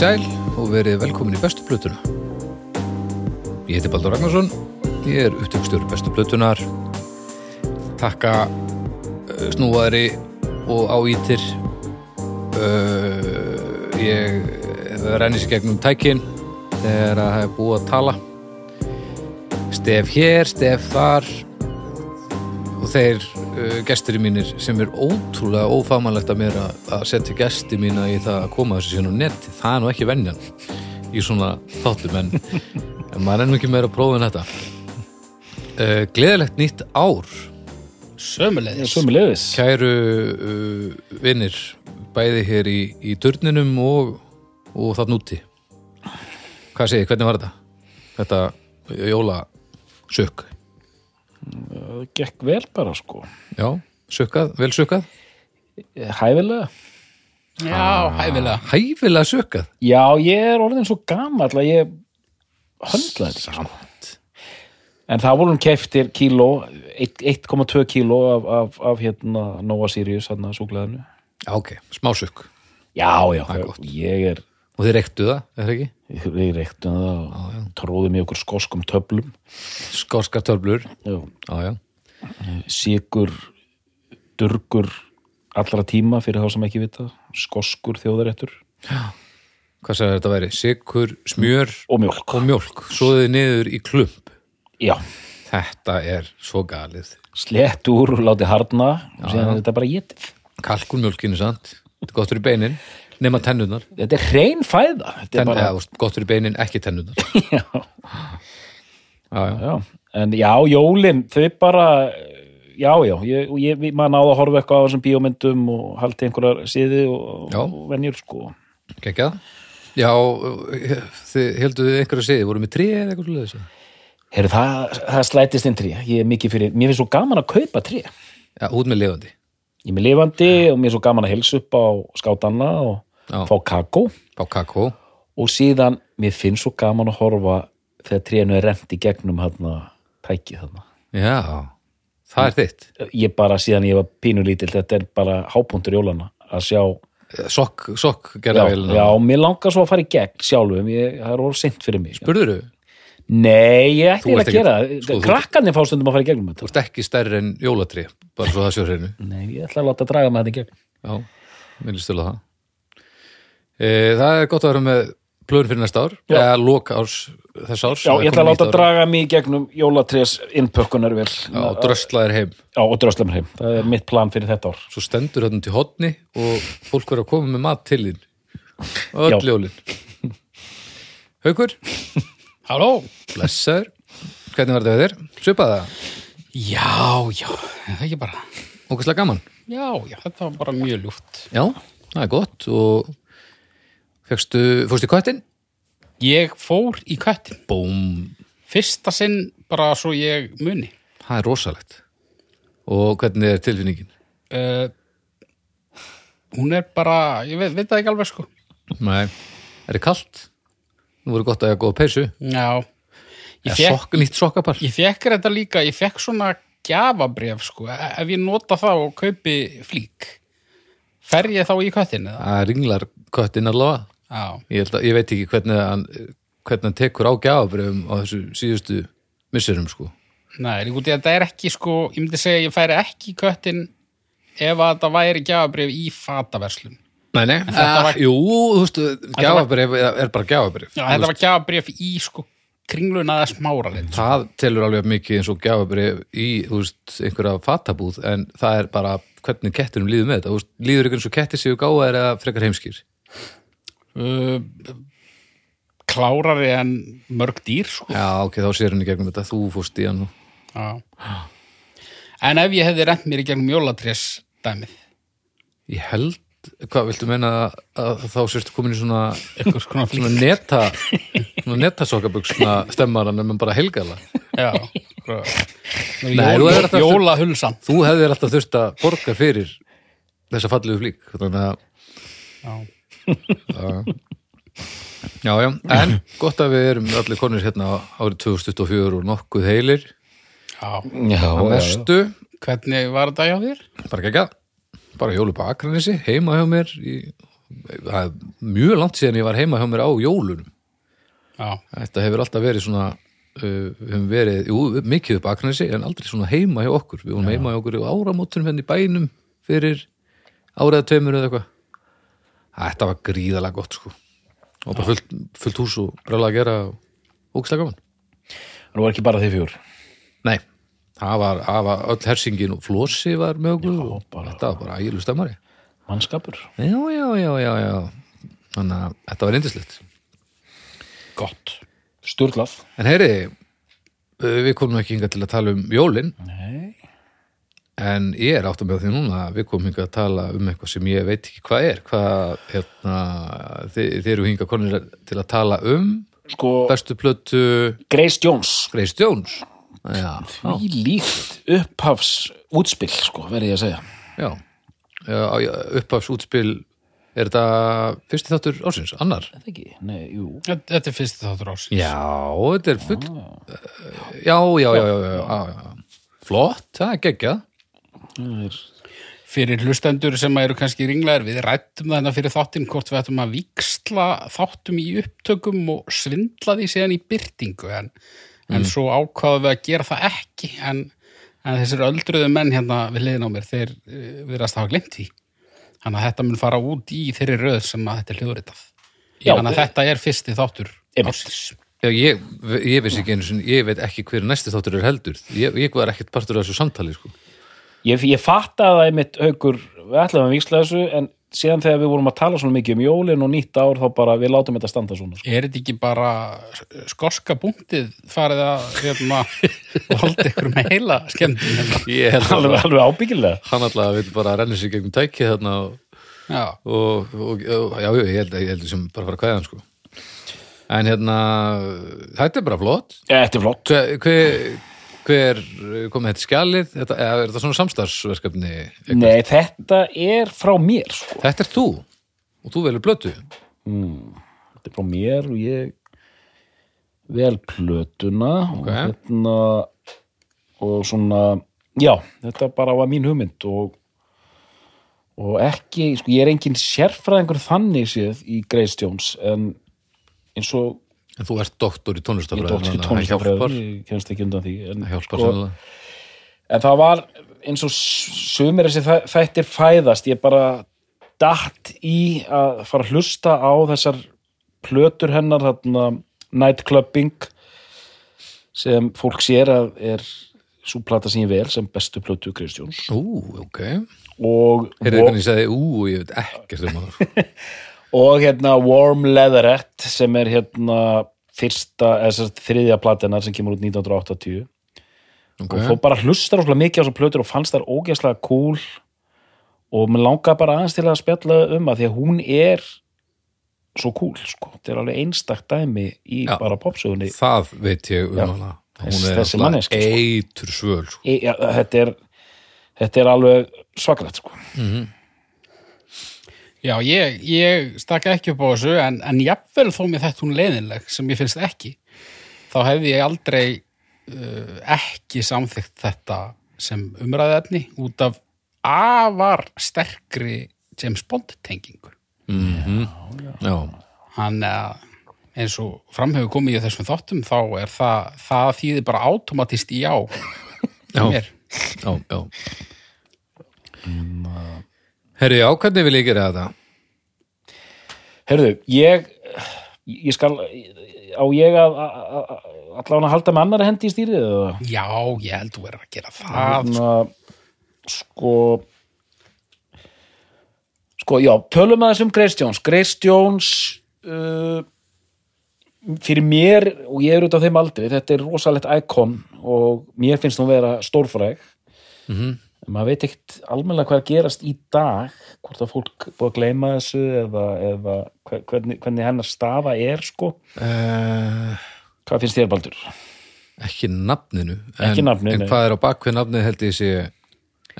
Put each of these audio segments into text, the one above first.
Sæl og verið velkomin í bestu plötuna. Ég heiti Baldur Ragnarsson, ég er upptökstjóri bestu plötunar. Takka uh, snúaðri og áítir. Uh, ég renni sér gegnum tækin þegar að hafa búið að tala. Stef hér, stef þar og þeir uh, gestur mínir sem er ótrúlega ófagmannlegt að mér að, setja gesti mína í það að koma þessu síðan á netti það er nú ekki venjan í svona þáttum en, en maður er nú ekki meira að prófa en þetta. Uh, Gleðilegt nýtt ár. Sömulegis Sömulegis kæru uh, vinnir bæði hér í, í turninum og, og það núti Hvað segir, hvernig var þetta? Þetta jólasök Það gekk vel bara sko. Já, sökkað, vel sökkað Hæfilega. Já, hæfilega. Hæfilega sökkað Já, ég er orðin svo gamall að ég höndla þetta sko. En það vorum keftir kíló 1,2 kíló af, af, af hérna Nova Sirius hérna súklaðinu Já, ok, smásökk Já, já, Það er gott. ég er Og þið reyktu það, er það ekki? Við reyktum það og tróðum í okkur skoskum já. Já, já, Sigur durgur allra tíma fyrir þá sem ekki vita. Skoskur þjóðaréttur. Hvað sagði þetta væri? Sikur, smjör og mjólk. Og mjólk. Svoðið niður í klump. Já, Þetta er svo galið. Slett úr látið harna og síðan er þetta bara getið Kalkunmjólkinu, sant? Þetta er gott fyrir beinin Nema tennunar Þetta er hrein fæða. Þetta er Tenn, bara, eða, veist, Gott fyrir beinin, ekki tennunar já, Já, já, já. En já, jólin, þau bara Já, já, ég, ég, maður náði að horfa eitthvað á þessum bíómyndum og haldi einhverjar siði og, og venjur sko. Geggjað Já, þið einhverju að segja Voru með tré eða eitthvað svo Heyrðu, það, það slætist inn tré. Ég er mikið fyrir, mér finnst svo gaman að kaupa tré. Já, út með lifandi. Ég er með lifandi og mér er svo gaman að helsa upp á skátanna og Já. fá kakó. Á kakó. Og síðan, mér finnst svo gaman að horfa þegar trénu er rent í gegnum hérna, tækið þarna. Já, það er þitt. Ég bara síðan ég var pínulítill þetta er bara hápuntur jólana að sjá, Sokk, sokk já, gerða vel já, mér langar svo að fara í gegn sjálfum, ég, það er orð sent fyrir mig Spurður þú? nei, ég ætti Þú eiginlega ert að gera ekki- það. sko, þú- krakkarnir fá stundum að fara í gegnum Þú þetta ert ekki stærri en jólatrí bara svo það séu hreinu. Nei, ég ætla að láta að draga með þetta í gegn. Já, til að það Það er gott að vera með plön fyrir næsta ár Já. eða loka árs þess árs já, er ég ætla að láta að draga mig í gegnum jólatrés innpökkunar vel. Já, dröslaðir heim. Já, og dröslam heim, það er mitt plan fyrir þetta ár. Svo stendur þetta til hotni og fólk verður að koma með mat til þín. Öll Já. jólin. Haukur, Halló? Blessaður. Hvernig var þetta við þér? Svipaði það? Já, já, er það ekki bara. Ókvæslega gaman. Já, já, þetta var bara mjög ljúft. Já, það er gott og fegstu, fórstu í köttin? Ég fór í köttin Búm, Fyrsta sinn bara svo ég muni. Það er rosalegt. Og hvernig er tilfinningin? uh, Hún er bara, ég veit, veit það ekki alveg sko. Nei, er það kalt? Nú voru gott að ég góða peysu. Já. Ég fekk, nýtt sokkapar. Ég fekk þetta líka, ég fekk svona gjafabref sko, ef ég nota það og kaupi flík fer ég þá í köttin eða? Það ringlar köttin allavega ég, að, ég veit ekki hvernig hann, hvernig hann tekur á gjafabrifum á þessu síðustu misserum sko. Nei, líka út í að þetta er ekki sko, ég myndi segja ég færi ekki köttin ef að þetta væri gjafabref í fataverslun. Nei, nei, þetta var- jú, þú veist gjafabrif er bara gjafabrif Já, þetta var gjafabref í sko kringluna eða smára lit það telur alveg mikið eins og gjafabrif í, veist, einhverja fatabúð en það er bara hvernig kettinum líður með þetta, veist, líður ykkur eins og kettir séu gáðar eða frekar heimskýr uh, klárari en mörg dýr sko. Já, ok, þá sér hann í gegnum þetta, þú fórst í hann en ef ég hefði rent mér í gegnum jólatrés dæmið? Ég held, hvað viltu meina að, þá sérstu komin í svona, eitthvað svona flík svona neta svona netasokkabuxna stemmaran en mann bara helgala. Já, hefur alltaf- jólahulsan. Þú hefðir alltaf þurft að borga fyrir þessa fallegu flík þannig að Já. já, en gott að við erum allir konir hérna árið 2024 og nokkuð heilir. Já. já, að mestu, hvernig var þetta hjá þér? bara ekki bara jólu på Akranessi, heima hjá mér í það er mjög langt síðan ég var heima hjá mér á jólunum. Já, þetta hefur alltaf verið svona uh, við höfum verið, jú, mikið upp Akranesi en aldrei svona heima hjá okkur. Við vorum heima hjá okkur í áramótunum henni í bænum fyrir áraða tveimur eða eitthvað þetta var gríðalega gott sko. Og bara fullt, fullt hús og brjálega að gera og ógislega gaman. Nú var ekki bara þið fjör nei, það var, það var öll hersingin og flossi var með okkur og bara- þetta var bara ægilu stemmari Mannskapur. Já, já, já, já, já. Þannig að þetta var reyndislegt Gott. Sturlað. En heyri, við komum ekki hingað til að tala um jólin. Nei En ég er áttum með því núna að við komum hingað að tala um eitthvað sem ég veit ekki hvað er. Hvað, hérna, þið, þið eru hingað konir til að tala um Sko, bestu plötu Grace Jones Grace Jones. Já, já, Því líkt upphafs útspill, sko, verði ég að segja já. já upphafs útspil, er þetta fyrsti þáttur ársins, annar? Nei, jú þetta er fyrst þáttur ás. Já, þetta er full... Já, já, já, já, já, já, já. Flott, það er geggjað. Er Fyrir hlustendur sem eru kannski ringlegar, við rættum þarna fyrir þáttinn hvort við ættum að viksla þáttum í upptökum og svindla því síðan í byrtingu en, en svo ákvaðum við að gera það ekki en, en þessir öldruðu menn hérna við liðin á mér, þeir uh, viðrast hafa glemt því. Þannig að þetta mun fara út í þeirri röð sem að þetta er hljóðritað. Þannig að þetta er fyrsti þáttur. Já, ég, ég sinni, ég veit ekki hver næsti þáttur er heldur. Ég, ég var ekkert partur af þessu samtali, sko. Ég, ég fatt að það einmitt haukur, við ætlum að viksla þessu en síðan þegar við vorum að tala svona mikið um jólin og nýtt ár þá bara við látum þetta standa svona sko. Er þetta ekki bara skoska punktið farið að hérna, valda ykkur með heila skemmtum hérna? Að alveg, alveg ábyggilega. Hann alltaf vil bara renna sér gegnum tækið þarna og, Já, og, og, og já, já, ég held, ég held sem bara fara að kvæða sko. En hérna þetta er bara flott. Þetta er flott. Hver, hver, hver komið þetta skjalið þetta, eða er þetta svona samstarfsverkefni eitthvað? Nei, þetta er frá mér sko. þetta er þú og þú velur blötu Þetta er frá mér og ég vel plötuna og Ok. hérna og svona já, þetta bara var mín hugmynd og og ekki, sko, ég er engin sérfræðingur þannig séð í Grace Jones en eins og en þú ert doktor í ég tónlistafræði dótt í þannig að það hjálpar, tónlistafræði, ég kemst ekki undan því en, það hjálpar sko, sko, en það var eins og sumir þessi þæ- þættir fæðast. Ég bara datt í að fara að hlusta á þessar plötur hennar þarna nightclubbing sem fólk sér að er svo plata sem ég vel sem bestu plötu Kristjóns. Ú, ok. Og, heyrðu hvernig ég sagði ú ég veit ekkert um það og hérna Warm Leatherette sem er hérna fyrsta, eða þriðja platina sem kemur út 1980 ok, og fór bara að hlusta rosalega mikið á þessar plötur og fannst þær ógeðslega cool og mér langar bara aðeins til að spjalla um að því að hún er svo cool, sko, þetta er alveg einstakt dæmi í Já. bara popsögunni það veit ég um Já. hana hún er alltaf sko. eitur svöl sko. e, ja, þetta er þetta er alveg svakalegt, sko Já, ég, ég stakka ekki upp á þessu en, en jafnvel þó mér þetta hún leiðinleg sem ég finnst ekki þá hefði ég aldrei uh, ekki samþykkt þetta sem umræðefni út af afar sterkri James Bond tengingu. Já, hann uh, eins og framhefur komið í þessum þáttum þá er það, það þýðir bara automatist í já. Já. já, já Herri, já, hvernig vil ég gera þetta? Herðu, ég ég skal á ég að allavega að halda með annari hendi í stýrið eða Já, ég held þú verður að gera það Hérna, sko sko, já, tölum aðeins um Grace Jones Grace Jones uh, fyrir mér og ég er út á þeim aldrei, þetta er rosalegt ikon og mér finnst hún vera stórfræg Mhm. en maður veit ekkert almennilega hvað er að gerast í dag hvort að fólk búið að gleyma þessu eða, eða hve- hvernig, hvernig hennar staða er sko. Uh, hvað finnst þér Baldur? ekki nafninu Ekki en, nafninu, En hvað er á bakvið nafnið held ég sé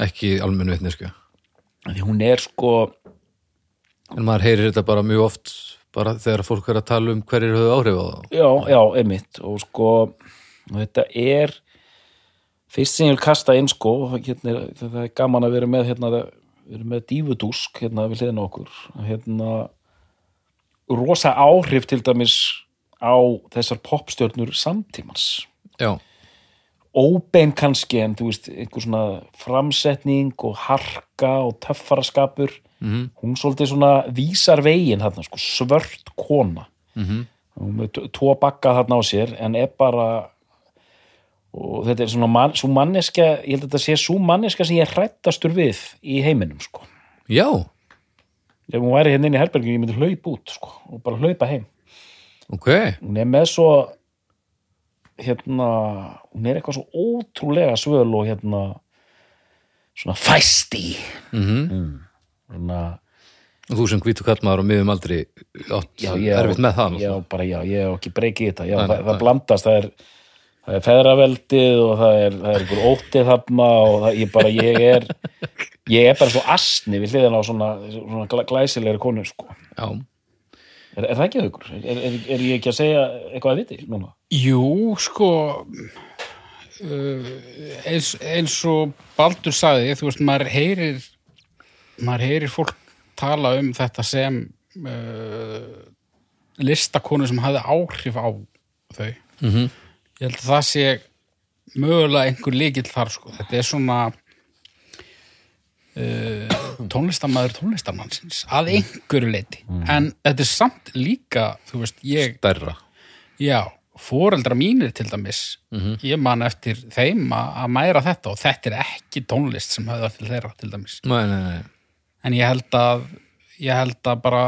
ekki almennu vitnesku Því hún er sko En maður heyrir þetta bara mjög oft bara þegar fólk er að tala um hverjir höfðu áhrif á það Já, já, einmitt. Og sko og þetta er fyrst sem ég vil kasta inn sko hérna, það er gaman að vera með hérna við erum með dífudúsk hérna við hliðina á okkur. Hérna rosa áhrif til dæmis á þessar popstjörnur samtímans. Já, óbein kannski en þú veist einhver svona framsetning og harka og töffaraskapur. Mhm. hún svolítið svona vísar veginn þarna sko, svört kona. Mhm. hún með tvo bakka þarna á sér en er bara og þetta er svona man, svo manneska ég held að þetta sé svo manneska sem ég hrættastur við í heiminum sko. Já, ef hún væri hérna inn í herberginu ég myndi hlaupa út sko, og bara hlaupa heim. Ok. Hún er með svo hérna hún er eitthvað svo ótrúlega svöl og hérna svona fæsti mm. Svona, Og þú sem hvítu kallmaður á miðum aldrei átt erfitt með það já, bara já, ég hef ekki breykið þetta. Já, Nei, það, það blandast, það er það er feðraveldið og það er, það er einhver óttið þarna og það, ég bara, ég er ég er bara svo asni við hliðina á svona, svona glæ- glæsilegri konu sko. Já, er, er það ekki aukur? Er, er, er ég ekki að segja eitthvað að viti núna? Jú, sko uh, eins, eins og Baldur sagði, þú veist, maður heyrir maður heyrir fólk tala um þetta sem uh, listakonu sem hafði áhrif á þau Mhm. Ég held að það sé mögulega einhver líkill þar sko. þetta er svona uh, tónlistamæður tónlistamannsins að einhverju leiti en þetta er samt líka þú veist, ég stærra. Já, foreldra mínir til dæmis ég man eftir þeim að mæra þetta og þetta er ekki tónlist sem höfða til þeirra til dæmis. Nei, nei, nei, en ég held að ég held að bara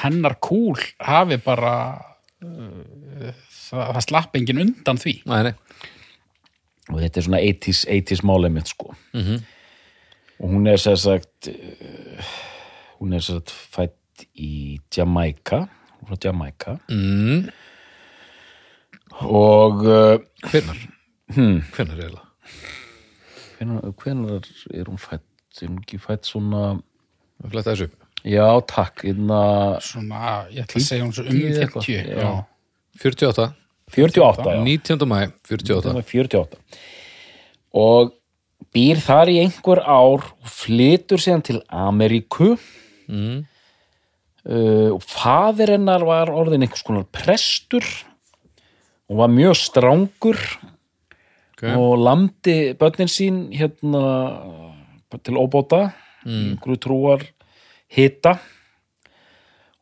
hennar kúl hafi bara það, slapp engin undan því nei, nei. og þetta er svona 80s, 80s málið mitt sko Mhm. og hún er sér sagt uh, hún er sér sagt fætt í Jamaica frá Jamaica Mm, og uh, hvenar? hmm, Hvenar er það? hvenar, hvenar er hún fætt er hún ekki fætt svona Að fletta þessu upp. já takk inna, svona, ég ætla að segja hún svo um Tíu eitthvað, 50 já. já. 48, 48 já 19. mæ, 48 Það var 48 og býr þar í einhver ár og flytur síðan til Ameríku mm. uh, og faðir hennar var orðin einhvers konar prestur og var mjög strángur okay. og lamdi börnin sín hérna til óbóta mm. einhverju trúar hita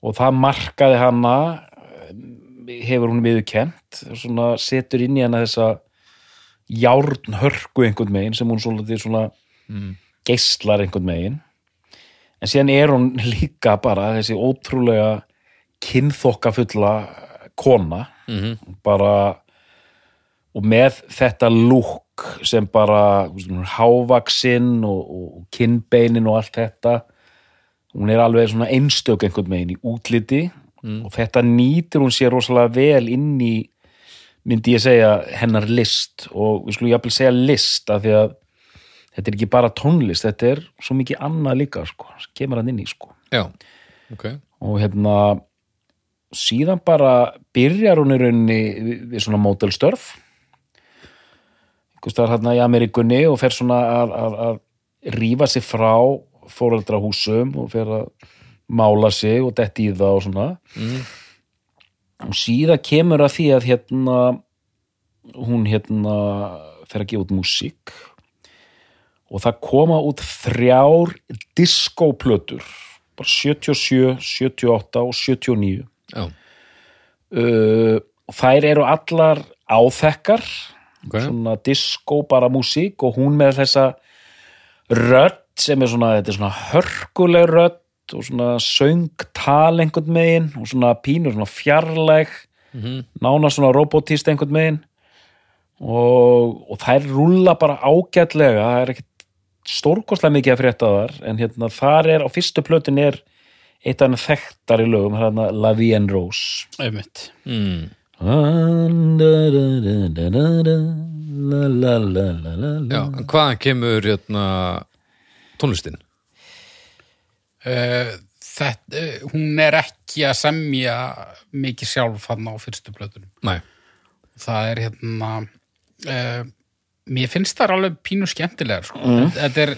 og það markaði hana eh, hefur hún viðurkent svona setur inn í hana þessa járnhörku einhvern megin sem hún svolítið svona Mm. geislar einhvern megin. En síðan er hún líka bara þessi ótrúlega kynþokkafulla kona. Mm bara og með þetta lúk sem bara hávaksinn og, og kinnbeinin og allt þetta hún er alveg svona einstök einhvern megin í útliti og þetta nýtir hún sér rosalega vel inn í myndi ég segja hennar list. Og við skulum jafnvel segja list af því að þetta er ekki bara tónlist þetta er svo mikið annað líka sko, kemur hann inn í sko. Já, ok. Og hérna síðan bara byrjar hún í rauninni við, svona mótelstörf einhvers staðar hérna í Ameríkunni og fer svona að, að, að rífa sig frá fóreldrahúsum og fer að mála sig og detti í það og svona. Mm. og síðan kemur að því að hérna hún hérna fer að gefa út músík. Og það koma út þrjár diskóplötur bara 77, 78 og 79 Já, uh, og þær eru allar áþekkar ok. svona diskó bara músík og hún með þessa rödd sem er svona, þetta er svona hörkuleg rödd og svona söngtal einhvern megin og svona pínur svona fjarlæg mm nána svona robotist einhvern megin og, og þær rúlla bara ágætlega það er ekkert stórkostlega mikið að frétta þar en hérna þar er á fyrstu plötin er eitt af hann þekktar í lögum hérna La Vie en Rose einmitt mm. Já, en hvaðan kemur hérna, tónlistin? Uh, þetta, uh, hún er ekki að semja mikið sjálf hann á fyrstu plötunum Nei, það er hérna uh, mér finnst það alveg pínu skemmtilegar sko. Mm. þetta, er,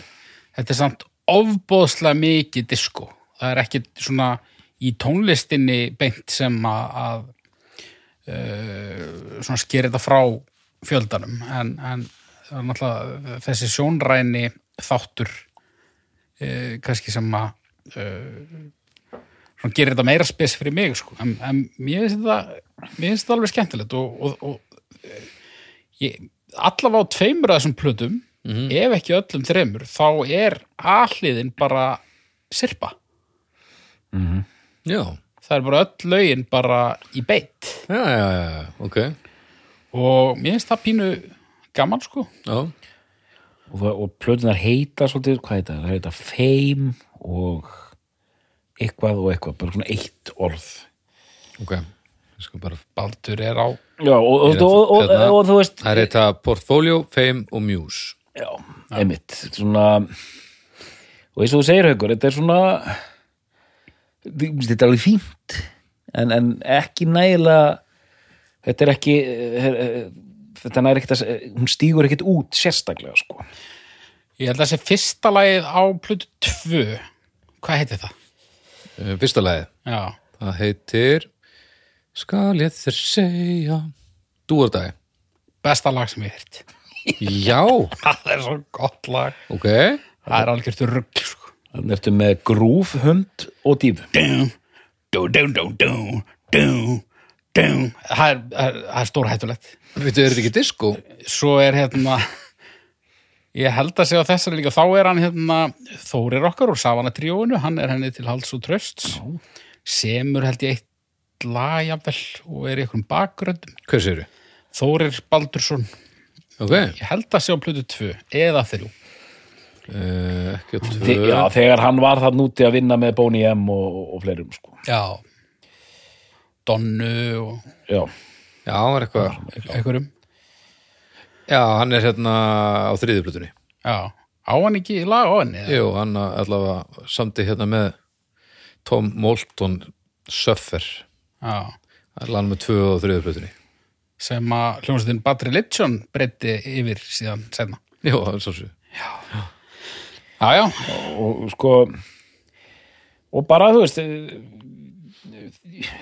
þetta er samt ofbóðslega mikið disko það er ekki svona í tónlistinni beint sem að, að uh, svona sker þetta frá fjöldanum en, en það er náttúrulega þessi sjónræni þáttur uh, kannski sem að uh, svona gerir þetta meira spes fyrir mig sko. en, en mér finnst þetta mér finnst þetta alveg skemmtilegt og, og, og eh, ég, allavega á tveimur af þessum plötum ef ekki öllum þreimur þá er alliðin bara sirpa. Já, það er bara öll lögin bara í beitt. Já, já, já, já, ok. Og mér finnst það pínu gaman sko. Já, og, það- og plötunar heita svolítið, hvað heita það? Það heita Fame og eitthvað og eitthvað, bara svona eitt orð. Ok Ég skal bara Baldur er á Já, og, er og, og, og, hérna- þú veist Það er þetta Portfolio, Fame og Muse. Já, einmitt. Svona og eins og þú segir haukur, þetta er svona þetta er alveg fínt en, en ekki nægilega þetta er ekki eh, eh, þetta næri ekkert að hún stígur ekkert út sérstaklega sko. Ég held að þessi fyrsta lagið á plötu 2 hvað heitir það? Uh, Fyrsta lagið, Já, það heitir Skal ég þér segja. Dúardagi besta lag sem ég heirt Já, það er svo gott lag. Ok. Það er algjört rugg sko. Þannig ertu með grúf, hund og dífu dum, dum, dum, dum, dum, dum, það er, það er, það er stór hættulegt Veitu, er þetta ekki disco? svo er hérna ég held að segja þessari líka þá er hann hérna Þórir okkar úr Savana tríóinu, hann er henni til hals og trösts semur held ég eitt lagjafvel og er í einhverjum bakgröndum. Hvað séru? Þórir Baldursson, Ok, ég held að segja á plötu 2 eða 3 uh, ekki að Þe, já, þegar hann var það núti að vinna með Boney M og, og fleirum sko. Já. Donnu og Já, já, hann var eitthvað einhverjum. Já, hann er hérna á þriðjuplutunni. Já, á hann ekki í lag á henni eða? Jú, hann allavega samti hérna með Tom Moulton Suffer. Já, Það er með tvö og þriðjuplutunni. Sem að hljómsveitin Bad Religion breytti yfir síðan senna Jú, það er svo svo já, já, og sko og bara þú veist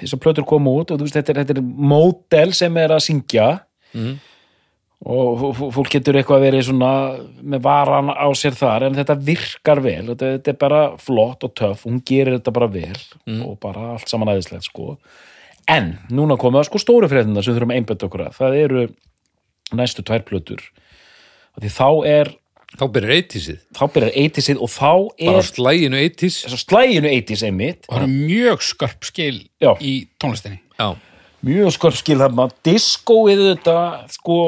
þessar plötur koma út og veist þetta er, þetta er módel sem er að syngja. Mhm. og fó- fó- fólk getur eitthvað verið svona með varan á sér þar en þetta virkar vel, þetta, þetta er bara flott og töff, hún gerir þetta bara vel og bara allt saman aðeinslegt sko. En núna komið að sko stóru fréttina sem þurfum að einbæta okkur að. Það eru næstu tvær plötur. Og því þá er Þá byrjar 80sið þá byrjar 80sið og þá Bara er slæginu 80s þess að slæginu 80s einmitt. Og það eru mjög skörp skil Já. í tónlistinni. Já, mjög skörp skil þarna. Diskóið þetta sko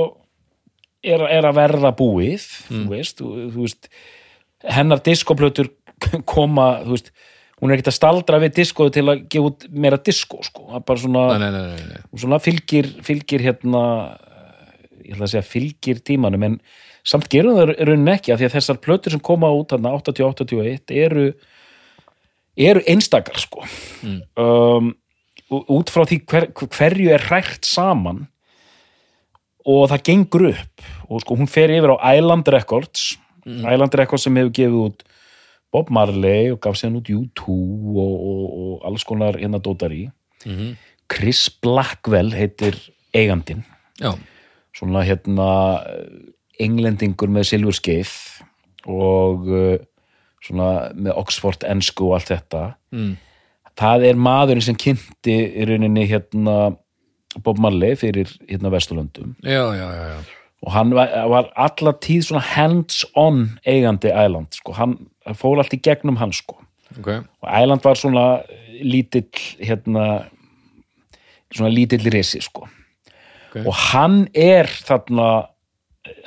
er, er að verða búið þú veist, þú, þú veist hennar diskóplötur koma þú veist, hún er ekkert að staldra við diskóið til að gefa út meira diskó sko, það er bara svona, nei, nei, nei, nei. og svona fylgir fylgir hérna ég ætla að segja fylgir tímanum en samt gerum það raunin ekki af því að þessar plötur sem koma út þarna 80-81 eru eru einstakar sko. Um, og út frá því hver, hverju er hrært saman og það gengur upp. Og sko hún fer yfir á Island Records Island Records sem hefur gefið út Bob Marley og gaf síðan út U2 og, og, og alls konar hérna dótar í. Mhm. Chris Blackwell heitir eigandinn. Já, svona hérna englendingur með silfurskeið og uh, svona með Oxford ensku og allt þetta Mm. það er maðurinn sem kynnti í rauninni hérna Bob Marley fyrir hérna Vesturlöndum já, já, já, já. og hann var, var alla tíð svona hands-on eigandi Island sko, hann fór allt í gegnum hann sko Ok, og Island var svona lítill hérna svona lítill risi sko Ok. og hann er þarna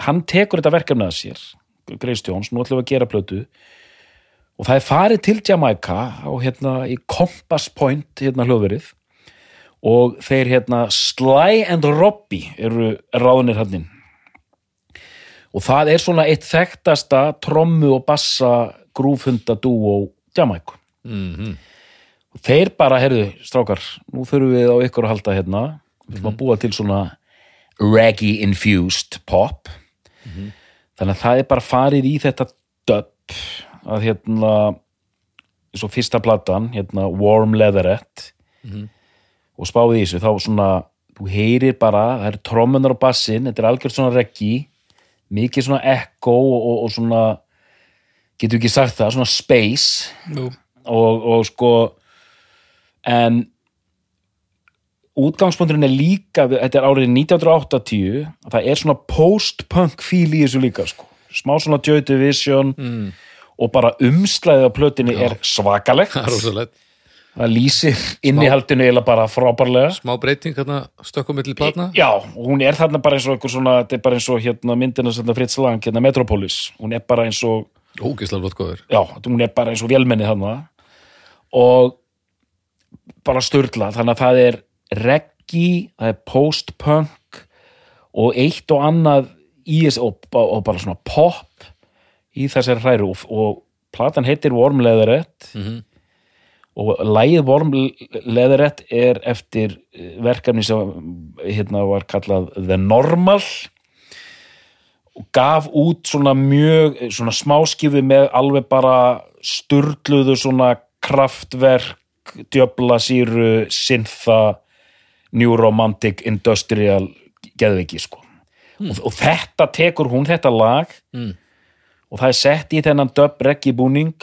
hann tekur þetta verkefni að sér Grace Jones, nú ætlum við að gera plötu og það er farið til Jamaica á hérna í Compass Point hérna hljóðverið og þeir hérna Sly and Robbie eru ráðnir hann og það er svona eitt þekktasta trommu og bassa grúfhunda dúó Jamaica mm og þeir bara, heyrðu, strákar nú þurfum við á ykkur að halda hérna. Við þurfum að búa til svona reggae infused pop. Þannig að það er bara farið í þetta dub að hérna svo fyrsta platan, hérna Warm Leatherette. Og spáði í þessu, þá svona þú heyrir bara, það eru trommunar á bassin þetta er algjörð svona reggi mikið svona echo og, og, og svona getur ekki sagt það, svona space. Og, og sko en útgangspunkturinn er líka þetta er árið 1980 það er svona post-punk fíl í þessu líka sko. smá svona Joy Division mm. og bara umslæðið á plötinni er svakalegt Það það lýsir innihaldinu eiginlega bara frábærlega Smá breyting hérna stökkum milli platna. já, hún er þarna bara eins og einhver svona, þetta er bara eins og hérna myndina það Fritz Lang, hérna Metropolis hún er bara eins og Ógislega flott góður. já, hún er bara eins og vélmenni þarna og bara störla, þannig að það er reggi, það er post-punk og eitt og annað í þessu og, og bara svona pop í þessari hræru. Og, og platan heitir Warm Leatherette. Mhm. og lægið Warm Leatherette er eftir eh, verkefni sem hérna var kallað The Normal. Og gaf út svona mjög svona smáskifu með alveg bara sturluðu svona kraftverk, djöfla síru, syntha new romantic industrial geðviki sko og, og þetta tekur hún þetta lag Mm. og það er sett í þennan dub reggi búning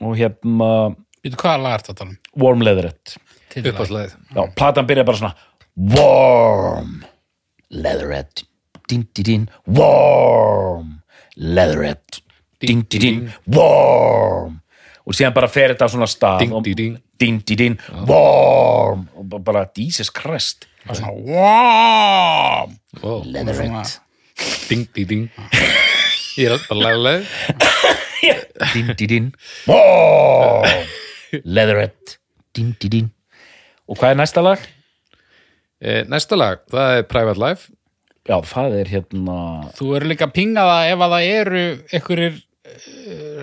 og hérna Býtu hvaða lag er þetta warm leatherette. Uppáðslegið. Já, platan byrja bara svona Warm Leatherette Din, din, din Warm Leatherette Din, din, din Warm Og síðan bara fer þetta á svona stað Ding, og- ding, ding. Din, din, din Warm Og ba- bara Jesus Christ er svona Wow! Wow. Leatherette Ding, ding, ding. Ég er bara lega leið. Din, din, din Warm Leatherette Din, din, din Og hvað er næsta lag? Eh, næsta lag, það er Private Life. Já, það er hérna Þú eru líka að pinga það ef að það eru einhverjir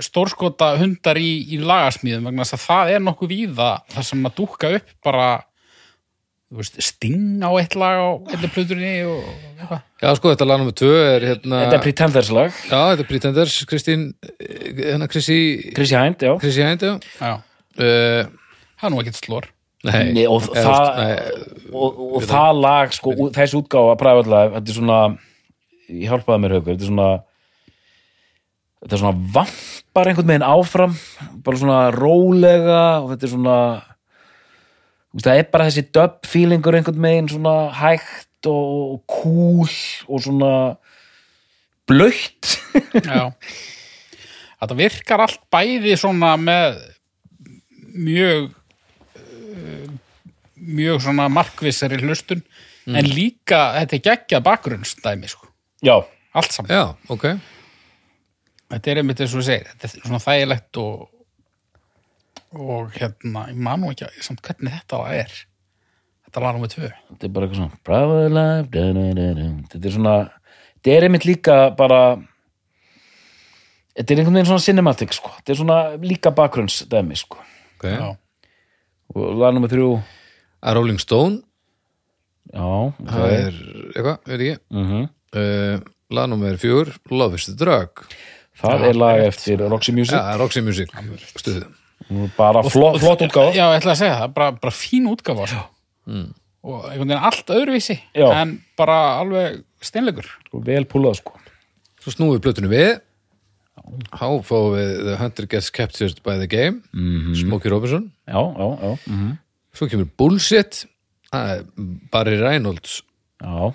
stórskota hundar í, í lagasmíðum vegna þess að það er nokkuð víða þar sem að dúkka upp bara þú veist, sting á eitt lag á einnig pluturinni og eitthvað. Já, sko, þetta lag nummer tvö er hérna... Þetta er Pretenders lag Já, þetta er Pretenders, Kristín, eh, hérna Krissi, Chrissy Hind, já Krissi Hænd, já. Já, Uh, það er nú ekkert slór. nei, Nei, og, eða, það, veist, og, og það lag sko, þessi útgáfa Private Life, þetta er svona ég hjálpaði mér haukur, þetta er svona þetta er svona vampar einhvern veginn áfram bara svona rólega og þetta er svona þú veist, það er bara þessi dub feelingur einhvern veginn svona hægt og cool og svona blöytt Já. Þetta virkar allt bæði svona með mjög uh, mjög svona markvissari hlustun en líka þetta er geggjað bakgrunnsdæmi sko. já, allt saman. Já, ok. Þetta er einmitt eins og þú segir, þetta er svona þægilegt og og hérna, ég man nú ekki að- samt hvernig þetta er. Þetta var nummer tvö. þetta er bara eitthvað svona private life da, da, da, da. þetta er svona þetta er einmitt líka bara þetta er einhvern veginn svona cinematic sko. þetta er svona líka bakgrunnsdæmi sko. ok. Já. og lag nummer þrjú A Rolling Stone, já, það er eitthvað, veit ekki. Mhm. Uh, lag nummer fjör, Love is the Drug. Það er lag eftir Roxy Music Já, Roxy Music, stuðið. bara flott, flott útgáfa Já, ég ætla að segja það, bara, bara fín útgáfa sko. og einhvern veginn allt öðruvísi Já. en bara alveg steinlegur. Sko, vel púlað sko Svo snúum við plötunum við. Fáum við The Hunter Gets Captured by the Game, Smokey Robinson. já, já, já, mm Svo kemur Bullshit, Barry Reynolds. já.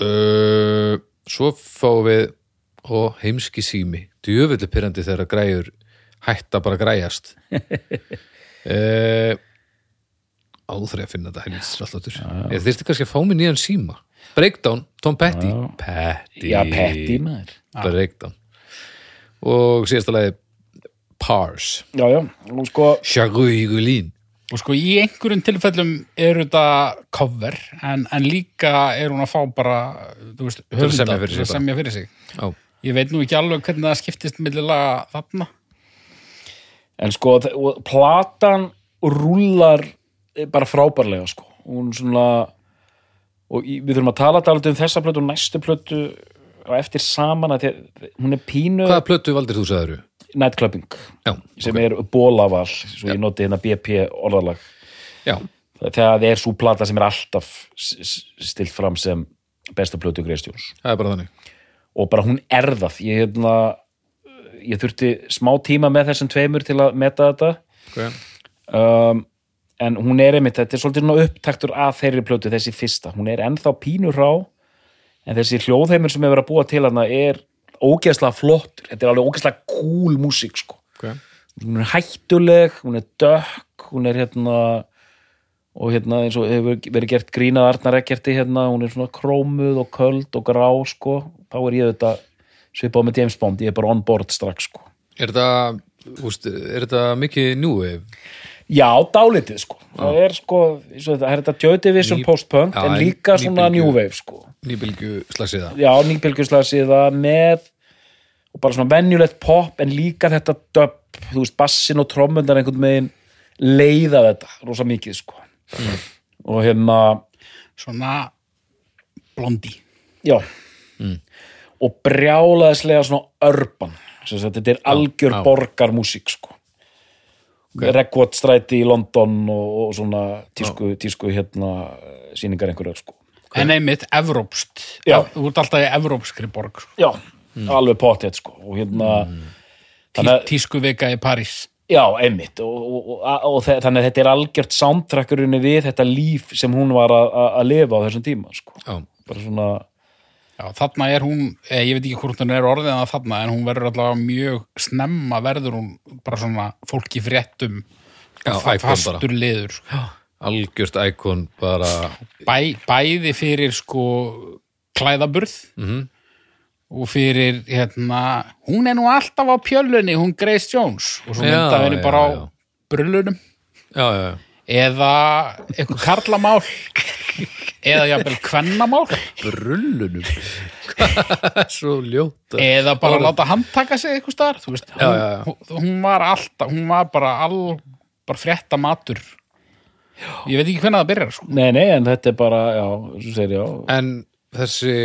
Uh, svo fáum við og heimski sími djöfulli pyrrandi þegar græjur hætta bara að græjast. Uh, áþrið að finna þetta helvits alltaf ég þyrfti kannski að fá mér nýjan síma. Breakdown, Tom Petty. Já. Petty, já, Petty maður. Breakdown. Og síðasta lagi Pars. Sko Chagouigulín Og sko í einhverjum tilfellum er þetta cover en, en líka er hún að fá bara þú veist, að semja höfunda fyrir sig semja fyrir sig. Já, Ég veit nú ekki alveg hvernig það skiptist millilega þarna. en sko, og platan rúlar bara frábærlega sko. Hún svona og við þurfum að tala dálítið um þessa plötu og næstu plötu á eftir saman að hún er pínu Hvaða plötu valdir þú sagður? nightclubbing Já, sem er bólaval, svo ég noti hérna BP orðalag. Já, það er svo plata sem er alltaf stilt fram sem besta plötu Greistjóns það er bara þannig og bara hún er það ég, hérna, ég þurfti smá tíma með þessum tveimur til að meta þetta okay. um, en hún er einmitt, þetta er svolítið upptaktur af þeirri plötu, þessi fyrsta hún er ennþá pínur rá en þessi hljóðheimur sem hefur verið að búa til hana er ógeðslega flottur þetta er alveg ógeðslega cool músík sko. Okay. hún er hættuleg, hún er dökk hún er hérna og hérna eins og hefur verið gert grínað Arnar Ekkerti hérna, hún er svona krómuð og köld og grá sko. Þá er ég þetta svipað með James Bond, ég er bara on board strax sko. Er þetta, er mikið wave? Já, dálítið sko. Það er sko, það er þetta Ný- post-punk en líka svona wave sko. Nýbylgju slagsíða Já, nýbylgjuslega síða með og bara svona venjulegt pop en líka þetta dub, þú veist, bassin og trommundar einhvern veginn leiða þetta rosa mikið sko og hérna, svona blondi. já. Og brjálaðislega svona sagt, þetta er algjör já. borgarmúsík sko. Okay. Rekvot stræti í London og, og svona tísku, tísku hérna sýningar einhverjar sko. En einmitt evrópst Já. þú ert alltaf í evrópskri borg sko. Já, alveg potið sko. Og hérna þannig að- tísku vika í París Já, einmitt og, og, og, og þannig að þetta er algjört soundtrackurinn við þetta líf sem hún var að, lifa á þessum tíma sko. Bara svona, Já, þarna er hún, eh, ég veit ekki hvort hún er orðið að þarna, en hún verður allavega mjög snemma verður hún bara svona fólki fréttum Já, fastur liður sko. algjört íkon bara Bæ, bæði fyrir sko klæðaburð Mhm. Og fyrir hérna, hún er nú alltaf á pjölunni, hún Grace Jones. Og svo mynda henni já, bara á já. brullunum. Já, já, já. Eða eitthvað karlamál. Eða jafnvel kvennamál. Brullunum. Svo ljóta eða bara láta hann taka sig eitthvað staðar þú veist, Já, hún. Hún, hún var alltaf, hún var bara all bara frétta matur. Ég veit ekki hvernig það byrjar sko. nei, nei, en þetta er bara já, svo segir já, En þessi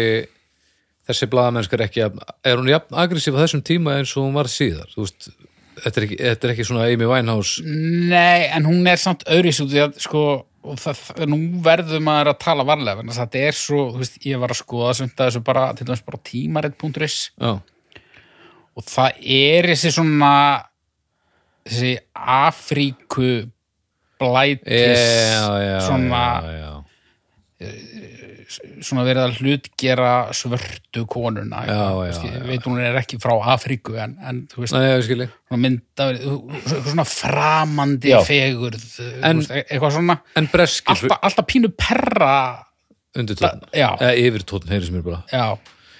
þessi blaðamennskar ekki jafn, er hún jafn aggressíf á þessum tíma eins og hún var síðar? Þú veist, þetta er ekki, þetta er ekki svona Amy Winehouse nei, en hún er samt öðris út í að sko og það, nú verður maður að tala varlega en þetta er svo, þú veist, ég var að skoða að þessu bara, til dæmis bara tímarit.is Já, og það er þessi svona þessi Afríku blætis já, já, svona já. Svona verið að hlutgera svörtu konuna Já, já, Veist, ég veit hún er ekki frá Afríku en, en þú veist, Nei, svona mynda eitthvað svona framandi fegurð En- þú veist, eitthvað svona. alltaf, alltaf pínu perra undir tótt Já. Eða yfir tótt, heyri sem mér bara. Já,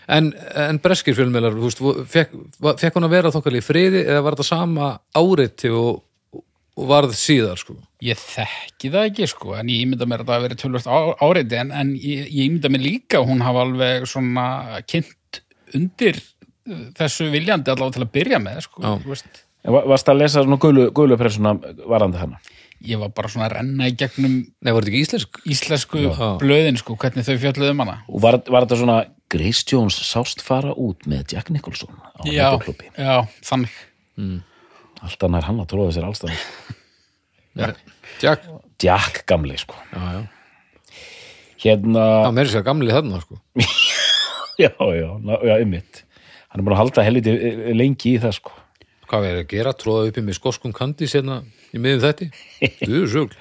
En, en breskir fjölmjölar, fekk, fekk hún að vera þokkali í friði eða var þetta sama áriti og, og varð síðar, sko? ég þekki það ekki sko, en ég ímynda mér að það hafi verið tölvöld áreiti, en, en ég, ég ímynda mér líka að hún hafa alveg svona kynnt undir uh, þessu viljandi allavega til að byrja með sko, Já. þú veist En va- varst að lesa svona gulu, gulu pressuna varandi hana ég var bara svona að renna í gegnum Nei, var þetta ekki íslensk? íslensku Já. blöðin sko, hvernig þau fjölluðu um hana og var, var þetta svona Grace Jones sást fara út með Jack Nicholson á já, Nettoklubbi já, þannig alltaf nær hann að tróða sér allstað. Jack? Jack gamli sko Já, já. hérna, Já, meiri sér gamli þarna, sko. já, já, ná- já, ymmit hann er búin að halda helviti eh, lengi í það sko Hvað verður að gera? Tróða uppi með skoskum kandís hérna í miðum þetta? Þú eru sögl.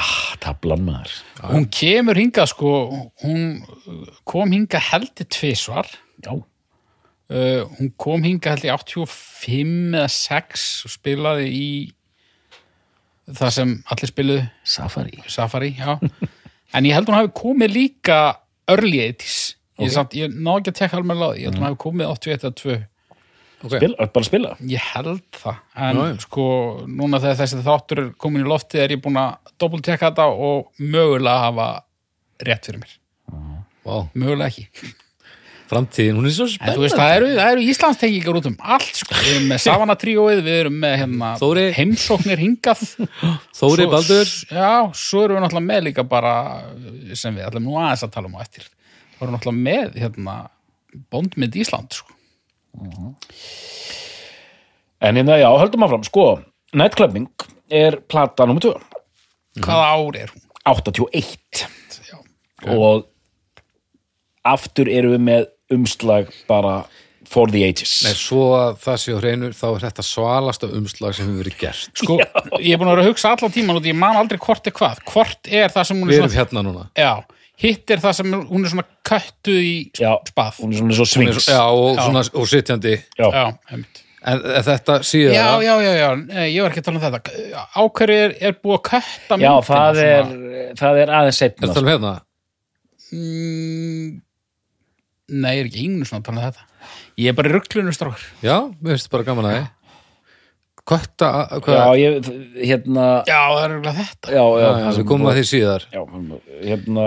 ah, tablan maður hún kemur hingað sko hún kom hingað heldur tvisvar já, uh, hún kom hingað heldur 85 eða 6 og spilaði í það sem allir spiluðu. Safari. Safari, en ég held hún hafi komið líka early 80s ég, samt, ég ná ekki að tekka alveg því, ég held hún hafi komið 81 eða 2 Ok. Spil, bara spila? Ég held það, en Já, já. sko núna þegar þessi þáttur er komin í lofti er ég búin að doppeltekka þetta og mögulega hafa rétt fyrir mér. Vá, mögulega ekki framtíðin, hún er svo spennandi. veist, það eru, það eru Íslandstengingar út um allt, sko. Við erum með Savana tríóið, við erum með hérna, heimsóknir hingað. Þóri Svo- Baldur. Já, svo erum við náttúrulega með líka bara, sem við ætlum nú aðeins að tala um á eftir. Við erum náttúrulega með, hérna, bóndmynd Ísland sko. En hérna, já, höldum áfram, sko Nightclubbing er plata nummer 2 hvaða ár er hún? 81 Já. og aftur erum við með umslag bara for the ages. Nei, svo að það sé á hreinu þá er þetta svalasta umslag sem hefur verið gert. Sko, ég er búin að vera að hugsa allan tíman og ég man aldrei hvort er hvað. Hvort er það sem hún Við er erum svona hérna núna. Já, hitt er það sem hún er svona köttuð í Já, spað. hún er svona svo swings. Já, og, Já. Svona, og sitjandi. Já. já, einmitt. En þetta síðan já, já, já, já, Nei, ég var ekki að tala um þetta. Ákverju er, er búið að kötta Já, myndina það er, svona? það er aðeins Er setna það um hérna? mm, Nei, ég er ekki einu svona að tala um þetta. Ég er bara rugglunum strákur Já, mér finnst bara gaman að þið Kötta, Já, hvað? ég, hérna Já, það er rugglað þetta. Já, já, Já, það já, við komum að því síðar. Já, hérna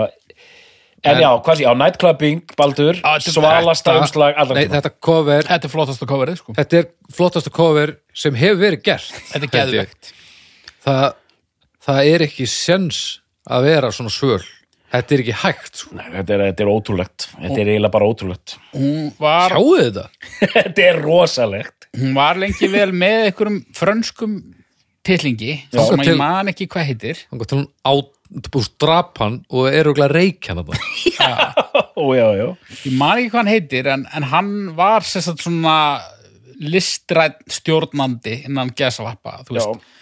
En já, hvað sé, já, Nightclubbing, Baldur Já, Svalasta umslag Nei, þetta cover Þetta er flottasta coverið, sko. Þetta er flottasta cover sem hefur verið gert Þetta er geðvegt það, það er ekki sens að vera svona svöl Þetta er ekki hægt sko. Nei, þetta, er, þetta er ótrúlegt Þetta er eiginlega bara ótrúlegt Hún var, Sjáu þetta? Þetta er rosalegt hún var lengi vel með einhverjum frönskum titlingi Já. sem að Til- ég man ekki hvað heitir Þannig til hún á búst drap hann og er auðvitað reik hann. Já. Ó, já, já ég man ekki hvað hann heitir en, en hann var sagt svona listrætt stjórnandi innan gesalappa þú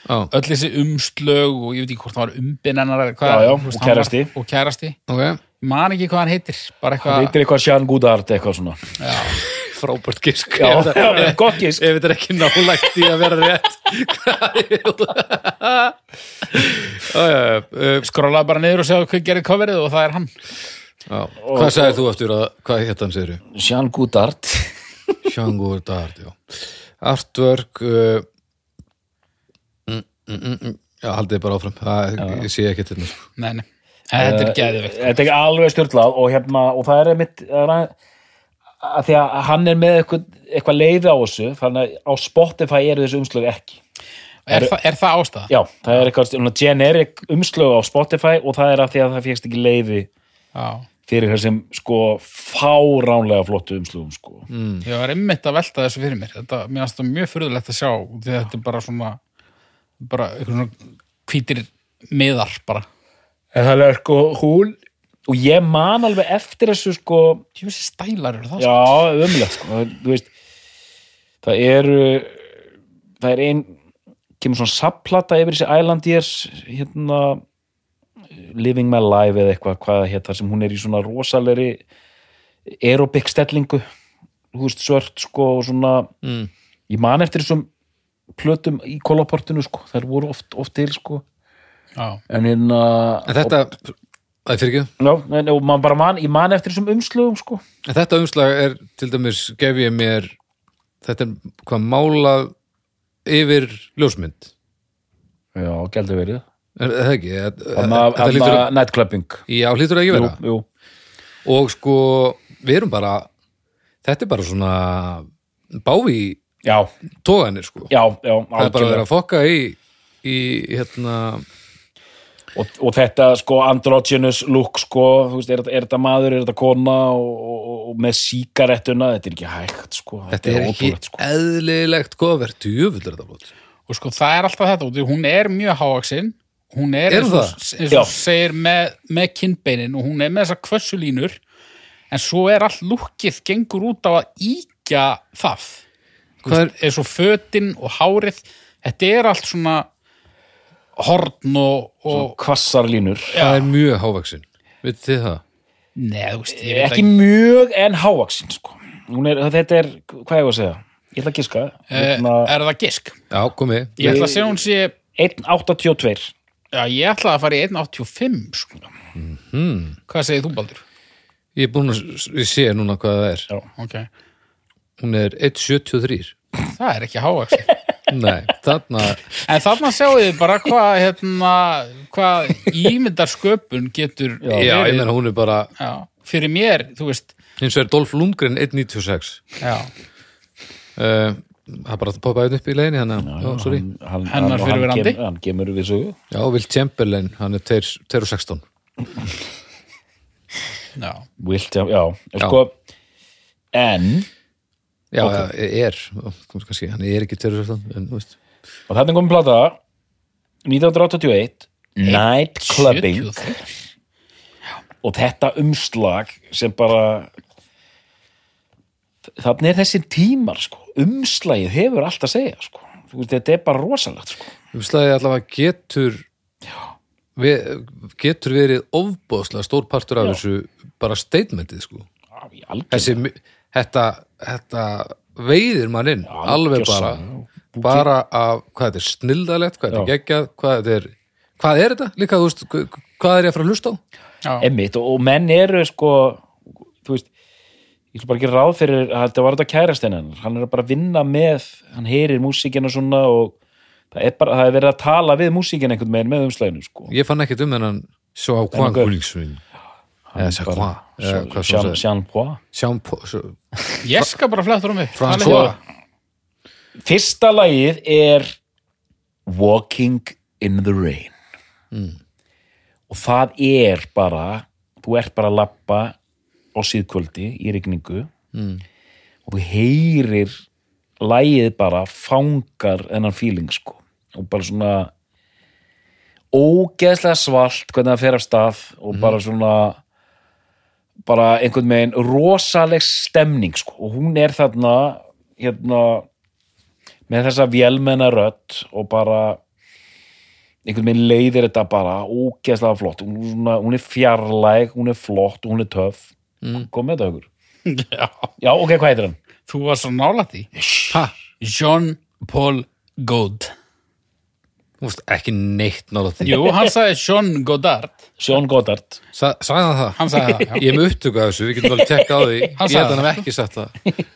öll þessi umslög og ég veit ekki hvort það var umbin hennar eða hvað, Já, já, þú veist, og hann kærasti. og kærasti, ok. Ég man ekki hvað hann heitir eitthvað heitir eitthvað Sján Gúdart eitthvað svona. Frábært já, gott gisk. Ef þetta er ekki nálægt í að vera rétt. Skrólaði bara niður og segja hvað gerir coverið og það er hann. Já. Hvað sagðir þú eftir að Hvað hétt hann segir Sján Gúdart Sjangur Dart, já Artwork uh, mm, mm, mm, mm, Já, haldið bara áfram það, Ég sé ekki til sko. nei, nei. En þetta er geðvegt Þetta er alveg stjórnlað og hérna, og það er mitt að því að hann er með eitthvað, eitthvað leiði á þessu þannig að á Spotify eru þessu umslög ekki er, þa er það ástæða? Já, það er eitthvað svona generic umslög á Spotify og það er af því að það fégst ekki leiði Já. Fyrir þessum sko fáránlega flottu umslögum sko. Ég var einmitt að velta þessu fyrir mér. Þetta, mér finnst það mjög furðulegt að sjá því að þetta er bara svona bara eitthvað svona hvítir miðar bara. En það er sko hún og ég man alveg eftir þessu sko ég veist stælar eru það Já, ömulegt sko. Þú veist, það eru það er ein kemur svona sapplata yfir þessi Island Years hérna Living My Life eða eitthvað hvað það hétt þar sem hún er í svona rosalegri aerobic stellingu. Þú veist svört sko og svona mm. ég man eftir þessum plötum í kólaportinu sko, þær voru oft, oft til sko. Já. en hérna En þetta Það er fyrir ekki? Já, en, og man bara man, ég man eftir þessum umslugum sko. En þetta umslag er til dæmis gef ég mér þetta er hvað málað yfir ljósmynd? Já, gældi verið er er það ekki? Þetta- Þannig að- Þetta nightclubbing. Já, hlýtur það ekki Jú, vera. Jú og sko, við erum bara þetta er bara svona bávi Já, tóganir sko. Já, já, það er bara að vera að fokka í í hérna og, og þetta sko androgynous look sko, þú veist, er, þetta- er þetta maður, er þetta kona og, og, og með sígarettuna, þetta er ekki hægt sko, þetta er ekki ótrúlegt sko. eðlilegt kofver, djöfull er þetta blótt og sko það er alltaf þetta hún er mjög hávaxin hún er Er eins og, það? eins og segir með, með kinnbeinin og hún er með þessar kvössulínur en svo er allt lukkið gengur út á að íkja það. Er- eins og fötin og hárið. Þetta er allt svona horn og, og kvassar línur. Það er mjög hávaksin, vitið þið það? neð, þú veist, ég veit ekki mjög en hávaksin sko. Hún er, þetta er, hvað ég var að segja? Ég ætla að giska. Eh, hérna, er það gisk? Já, komið Ég ætla að segja hún sé 1.82 já, ég ætla að fara í 1.85 sko. hmm. hvað segir þú Baldur? ég er búin að, sé núna hvað það er Já. ok, hún er 1.73 það er ekki hávaxin nei, þarna En þarna sjáu þið bara hvað hérna, hvað ímyndar sköpun getur já, ég verið meina hún er bara já, fyrir mér, þú veist hins vegar Dolph Lundgren 1.96 já, uh, það er bara að poppa einn upp í leiðinni hann, já, sorry. hann, hann, Hennar hann, hann, hann kemur við sögu. Já, Will Chamberlain, hann er 2.16 já, Wilt, já, já. Já. Sko, en Já, já, er, kannski, hann er ekki terrorist en, þú veist. Og þetta er komin plata 1981 Night Clubbing 73. og þetta umslag sem bara þannig er þessi tímar sko. umslagið hefur allt að segja sko. Þetta er bara rosalegt sko. Umslagið allavega getur við, getur verið ofbóðslega stór partur af Já. þessu bara statementið sko algjörlega. þessi, þetta, þetta veiðir mann inn alveg bara bara af hvað þetta er snildalegt, hvað þetta er Já. geggjað hvað er, hvað er þetta líka, þú veist, hva- hvað er ég að fara að hlusta á Já. Einmitt, og, og menn eru sko þú veist ég ætla bara ekki ráð fyrir að þetta var þetta kærastinn hennar. Hann er bara að vinna með hann heyrir músíkina svona og það er bara, það er verið að tala við músíkina einhvern veginn með umslæðinu sko. Ég fann ekkert um þennan sjá hvað gaur. kulingsvinn eða sjá hvað eða hvað svo Jean, segir Jean Poix sjá hvað Ég skal bara flettur um mig. François Fyrsta lagið er Walking in the Rain. Og það er bara þú ert bara að lappa á síðkvöldi í rigningu Mm. og þú heyrir lagið bara fangar þennan feeling sko. Og bara svona ógeðslega svalt hvernig það fer af stað og bara svona bara einhvern veginn rosaleg stemning sko. Og hún er þarna hérna með þessa vélmenna rödd og bara einhvern veginn leiðir þetta bara ógeðslega flott. Hún, svona, hún er fjarlæg, hún er flott hún er töff mm. kom með þetta hugur Já, já ok, hvað heitir hann? þú var svo nálætt í ha, Jean-Paul Gaud þú veist, ekki neitt því. Jú, hann sagði Jean Godard. Sean Goddard Sa, sagði hann það? Hann sagði það, já. ég er með upptöku af þessu, við getum alveg tekka á því. Ég held hann það. hef ekki sagt það.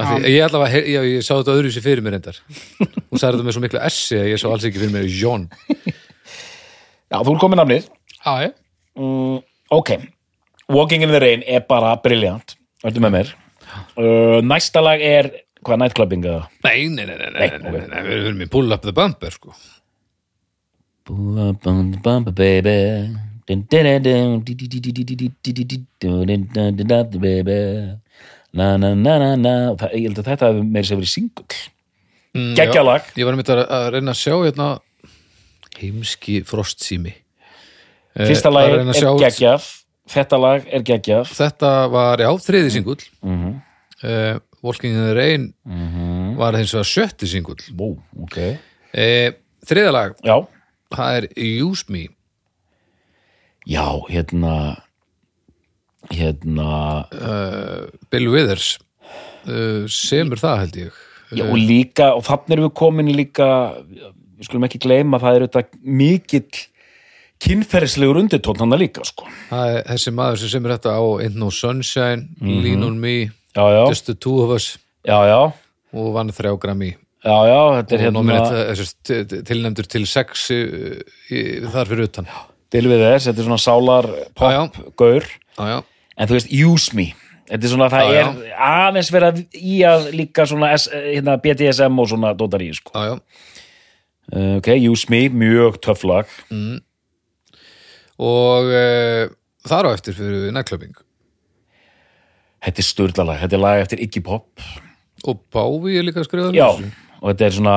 Því, ég heyr- já, ég sá þetta öðru sér fyrir mér endar hún sagði þetta með svo miklu essi að ég sá alls ekki fyrir mér Jón já, þú er komið nafnið. Já, já, mm, ok, Walking in the Rain er bara briljant, verður með mér? Uh, næsta lag er hvað, Nightclubbing eða? nei, nei, nei, nei, nei, nei, nei, nei, við erum í pull up the bumper sko. Pull up on the bumper baby. Dun, dun, dun, dun, di, di, di, di, di, di, di, di, di, di, dun, dun, dun, dun, dun, dun, baby. Na na na na na. Það- ég held að þetta hefur meira sér verið singull Mm, já, ég var einmitt að, að reyna að sjá hérna heimski frostsími. Eh, fyrsta lag reyna að er geggjað þetta lag er geggjað. Þetta var, já, þriði singull. Mhm. uh, Walking in the Rain var hins vegar sjötti singull. Ó, ok. Uh, þriða lag, já, það er Use Me. Já, hérna hérna Bill Withers uh, semur það held ég. Já, og líka, og þannig erum við komin líka, við skulum ekki gleyma að það er auðvitað mikill kynferðislegur undirtón hann líka, sko. það er þessi maður sem semur þetta á Ain't No Sunshine, Lean On Me Já, já, Just the Two of Us. Já, og vann þrjá grammi já, já, þetta er og hérna nominate, tilnæmdur til sex í, í, þar fyrir utan. Já, til við þess, þetta er svona sálar pop-gaur, já, en þú veist, use me. Þetta er svona, það er aðeins verið í að líka svona S, hérna, BDSM og svona dótar í, sko. ok, use me, mjög töff lag. Og uh, þar á eftir fyrir nightclubbing Þetta er störlalag, þetta er lag eftir Iggy Pop. og Bávi er líka að skrifa Já, og þetta er svona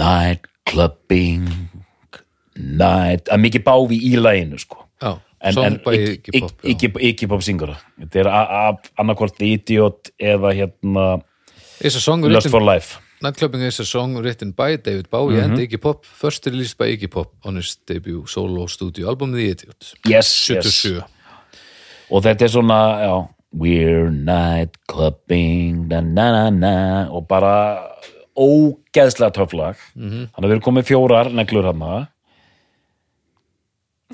night clubbing night, að mikið báfi í laginu sko. Já, en, en Iggy- Pop. Iggy Iggy Pop syngur það. Þetta er a- af annarkvort Idiot eða hérna It's a song written, for Life Nightclubbing is a song written by David Bowie Mhm. and Iggy Pop first released by Iggy Pop on his debut solo studio album The Idiot yes, yes. 77 og þetta er svona já, we're night clubbing na, na, na, na, og bara ógeðslega töff lag Mhm. þannig að við erum komið fjórar neglur hann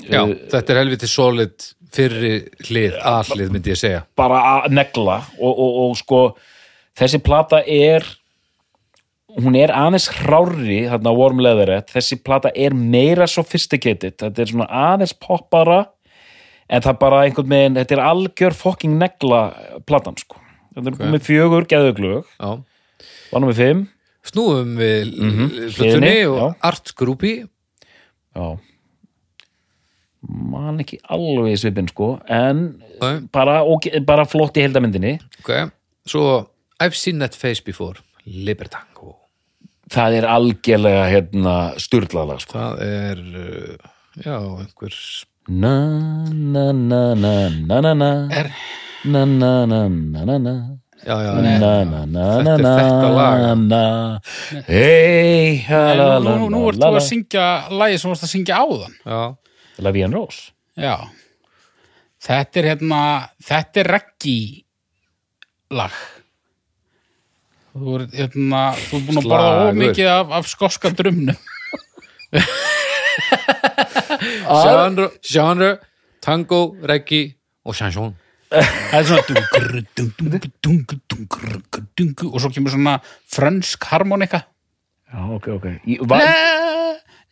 Já, Uh, þetta er helviti solid fyrri hlið, aðhlið myndi ég segja bara að negla og, og, og sko þessi plata er hún er aðeins hrári þarna Warm Leatherette, þessi plata er meira sophisticated, þetta er svona aðeins poppara en það bara einhvern veginn, þetta er algjör fucking negla platan sko. Þetta er okay. með fjögur geðuglög, var nummer fimm. Snúum við mm. -hmm. Hliðinni, og já. Art Groupie. Já. Man ekki alveg í svipinn sko en Nei. bara, okay, bara flott í heldamyndinni ok, svo I've seen that face before. Libertango það er algjörlega hérna sturlaðlag sko. Það er uh, já, einhver na na na na na na na. Er, na na na na na na. Já, já, na na na na Þetta er na þetta lag. na. Hei nú, ert þú að syngja lagi sem varst að syngja áðan. Já, La Vie en Rose. Já. Þetta er hérna Þetta er reggi lag Þú er hérna Þú er búin að borða ómikið af, af skoska drumnum genre, genre tango, reggae og chanson. Það er svona dungur, dungur, dungur, dungur, dungur og svo kemur svona frönsk harmonika. Já ok ok. Í, va,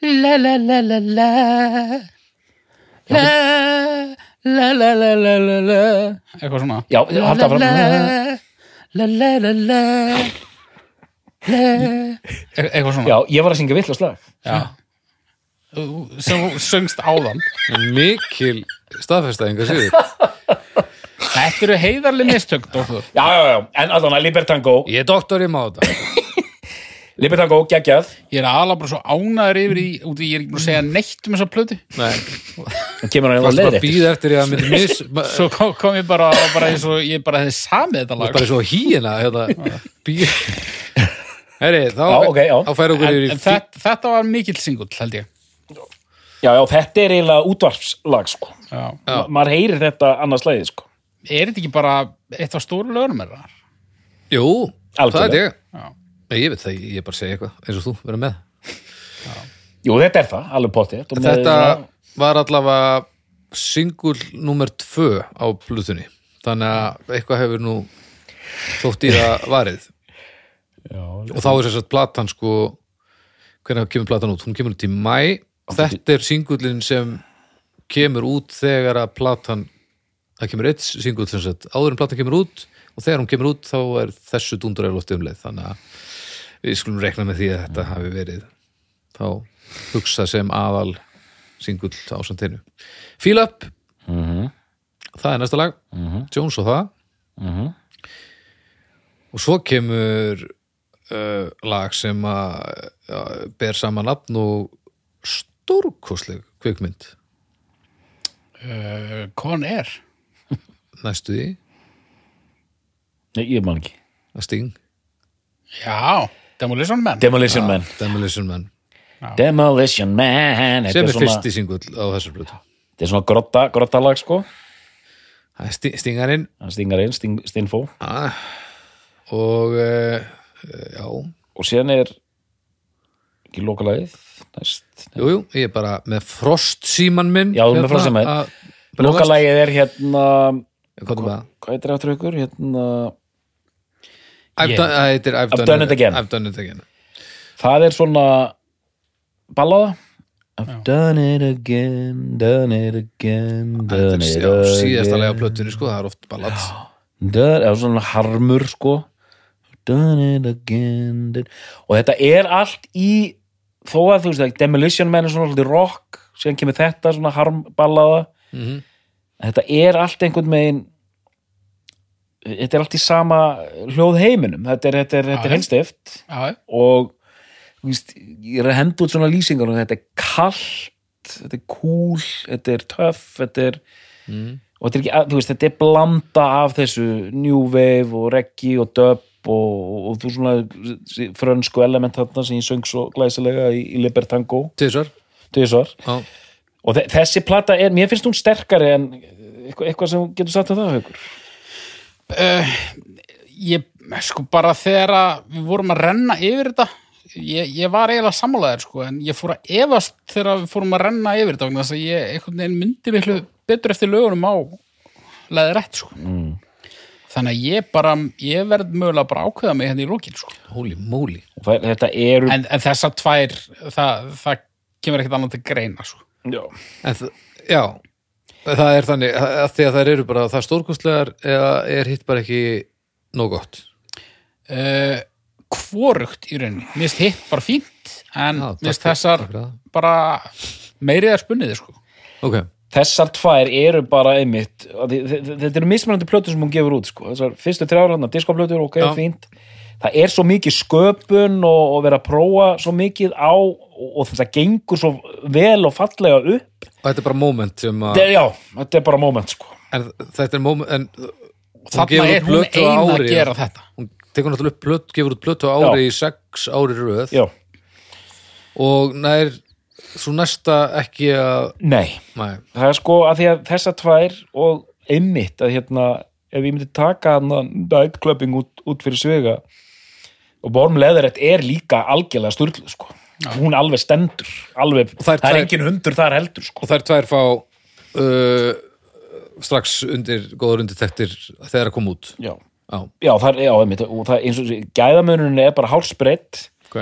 La la la la la La. La la la la la la. Eitthvað svona. Já halda fram La la la la. La. E- Eitthvað svona. Já ég var að syngja vitla slag Já. sem söngst áðan. Mikil staðfestæðinga sigur Þetta eru heiðarlega mistök, dóttur já já já. En allan að Libertango ég er doktor í máta Libertango geggjað. Ég er aðalega bara svo ánæður yfir í út í ég er ekki búin að segja neitt um þessa plötu. Nei, kemur hann leiði að býða eftir ég að myndi mis Svo kom, kom ég bara, bara eins og ég bara hefði samið þetta lag. Bara svo híina hérna, býða Heri, þá, Já, ok, já. þá færi okkur yfir í en þetta, þetta var mikill singull, held ég. Já já þetta er eiginlega útvarpslag sko. Maður heyrir þetta annars leiði sko. Er þetta ekki bara eitt af stóru lögum er það? Jú, það er Algjörlega. Ég Já. Veit það, ég er bara að segja eitthvað eins og þú verður með jú þetta er það alveg potið Þetta var allavega singull nummer tvö á blutunni þannig að eitthvað hefur nú þótt í það varið já, og þá er þess að platan sko hvernig kemur platan út? Hún kemur út í mæ þetta er singullin sem kemur út þegar að platan það kemur eitt singull áður en platan kemur út og þegar hún kemur út þá er þessu dundur er lótt umleið þannig að við skulum rekna með því að þetta hafi verið þá hugsa sem aðal singull á santinu Feel Up. Mhm. það er næsta lag. Jones og það. Mhm. og svo kemur uh, lag sem að ja, ber sama nafn og stórkostleg kvikmynd. Uh, Con Air. Næstu því. Nei, ég man ekki. Að Sting. Já, Demolition Man. Demolition Man. Demolition Man. Demolition Man sem er fyrsti singull á þessu blötu þetta er svona grotta, grottalag sko. Það er Sti- Stingarinn. Hann stingar inn, sting, stinfó ah, og uh, já, og síðan er ekki lokalagið næst. Jú, jú, ég er bara með frost síman minn Já, með frostsímann. að brjóðast. lokalagið er hérna Hvað er það? hvað heitir aftur ykkur? Hérna I've done, það heitir I've, I've done it again. I've done it again. Það er svona ballaða. I've done it again, done it again done it já, síðasta again lega plötunni sko, það er oft ballad. Done, eða svona harmur sko. Done it again done. og þetta er allt í þó að þú veist að Demolition Man er svona svolítið rock, síðan kemur þetta svona harmballaða. Mhm. þetta er allt einhvern megin þetta er allt í sama hljóð heiminum. Þetta er, þetta er, þetta er helstift og veist, ég er að henda út svona lýsingar og þetta er kallt þetta er cool, þetta er töff þetta er Mm. og þetta er, ekki, að- veist, þetta er blanda af þessu new wave og reggae og dub og, og þú svona frönsku element þarna sem ég söng svo glæsilega í, í Libertango. Já. og þe þessi plata er, mér finnst hún sterkari en eitthvað, sem getur sagt um það haukur uh, ég, sko bara þegar að við vorum að renna yfir þetta ég, ég var eiginlega sammálaðir sko en ég fór að efast þegar við fórum að renna yfir þetta þess að ég einhvern veginn myndi miklu betur eftir lögunum á leði rétt sko. Mm. þannig að ég bara ég verð mögulega bara ákveða mig hérna í lókin sko. Holy moly. Og það, þetta eru en, en þessar tvær það, það kemur ekkert annað til greina sko. Já, en, þ- Já, það er þannig að því að þær eru bara það stórkostlegar eða er hitt bara ekki nóg gott uh, hvorugt í rauninni mér finnst hitt bara fínt en mér finnst þessar það. bara meirið er spunniði sko Ok, þessar tvær eru bara einmitt þetta eru mismunandi plötur sem hún gefur út sko. þessar fyrstu þrjár hann, diskoplötur, ok, Já. fínt það er svo mikið sköpun og, og vera að prófa svo mikið á og, og þetta gengur svo vel og fallega upp og þetta er bara moment sem að þetta er, já, þetta er bara moment sko. en þetta er moment en gefur er hún plötu á ein að gera þetta. Hún tekur náttúrulega upp plötu, gefur út plötu á ári í sex ári röð. Já, og nær svo næsta ekki að nei. Nei, það er sko að því að þessar tvær og einmitt að hérna ef ég myndi taka nightclubbing út, út fyrir svega og Borm Leatherette er líka algjörlega sturglu sko. Hún alveg stendur alveg, Og það er engin hundur þar heldur sko. og þær tvær fá uh, strax undir góður undirtektir þegar að koma út. Já. já, já, það er, já, einmitt. Og það eins og gæðamönunin er bara hálsbreytt ok.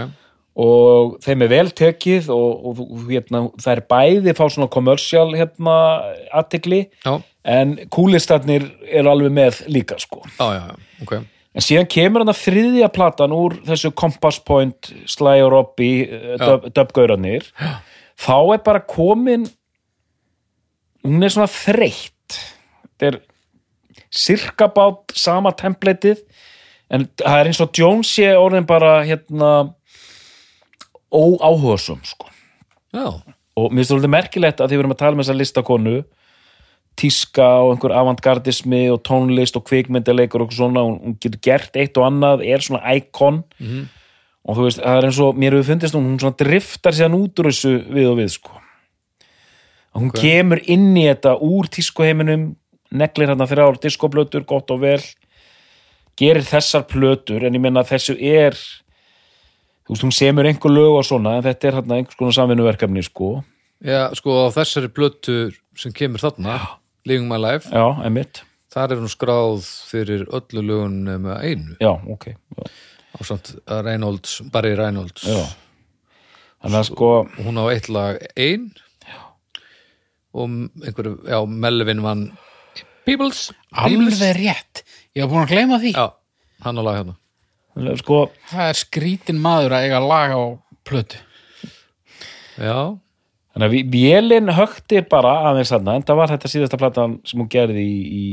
Og þeim er vel tekið og, og þú- hérna, það er bæði fá svona kommersial hérna, aðtikli en kúlistarnir eru alveg með líka sko. Já, já, já, ok En síðan kemur hann að þriðja platan úr þessu Compass Point, Sly og Robbie, uh, döpgaurarnir. Þá er bara komin, hún er svona þreytt. Þetta er sirkabát sama templatið, en það er eins og Jones sé orðin bara hérna óáhugasum, sko. já, Og mér finnst það alveg merkilegt að því við erum að tala um þessa listakonu, tíska og einhver avantgardismi og tónlist og kvikmyndileikur og svona, hún, getur gert eitt og annað, er svona íkon Mhm. og þú veist, það er eins og mér hefur fundist hún, hún svona driftar síðan út úr þessu við og við, sko að hún Ok. kemur inn í þetta úr tískuheiminum neglir hérna þrjár diskoplötur, gott og vel gerir þessar plötur en ég menna þessu er þú veist, hún semur einhver lög og svona en þetta er hérna einhvers konar samvinnuverkefni, sko já, sko á þessari plötu sem kemur þarna Living My Life, já, emitt, þar er hún skráð fyrir öllu lögun með einu. Já, ok. Já, á samt Reynolds, Barry Reynolds já. þannig að sko hún á eitt lag ein. Og einhverju, já, Melvin vann Peoples. Alveg rétt, ég hef búin að gleyma því. Já, hann á lag hérna. Sko, Það er skrítin maður að eiga lag á plötu. Já, þannig að vi- vélin högti bara aðeins þarna, en það var þetta síðasta platan sem hún gerði í, í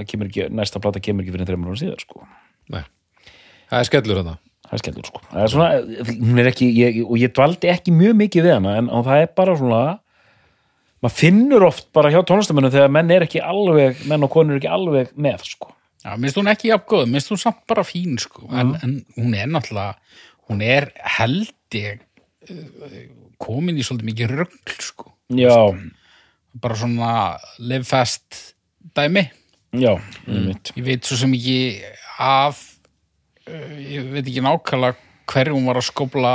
ekki, næsta plata kemur ekki fyrir þreymur hún síðar, sko. Nei. Það er skellur hérna það er skellur, sko. Það er svona, hún er ekki, ég, og ég dvaldi ekki mjög mikið við hana, en og það er bara svona maður finnur oft bara hjá tónlistamennum þegar menn er ekki alveg, menn og konur er ekki alveg með, sko. Já, minnst hún ekki jafn góð, minnst hún samt bara fín sko, en, en hún er náttúrulega hún er held ég uh, komin í svolítið mikið rögl sko, já, bara svona live fast dæmi. Já, einmitt. Ég veit svo sem ekki af uh, ég veit ekki nákvæmlega hverju hún var að skópla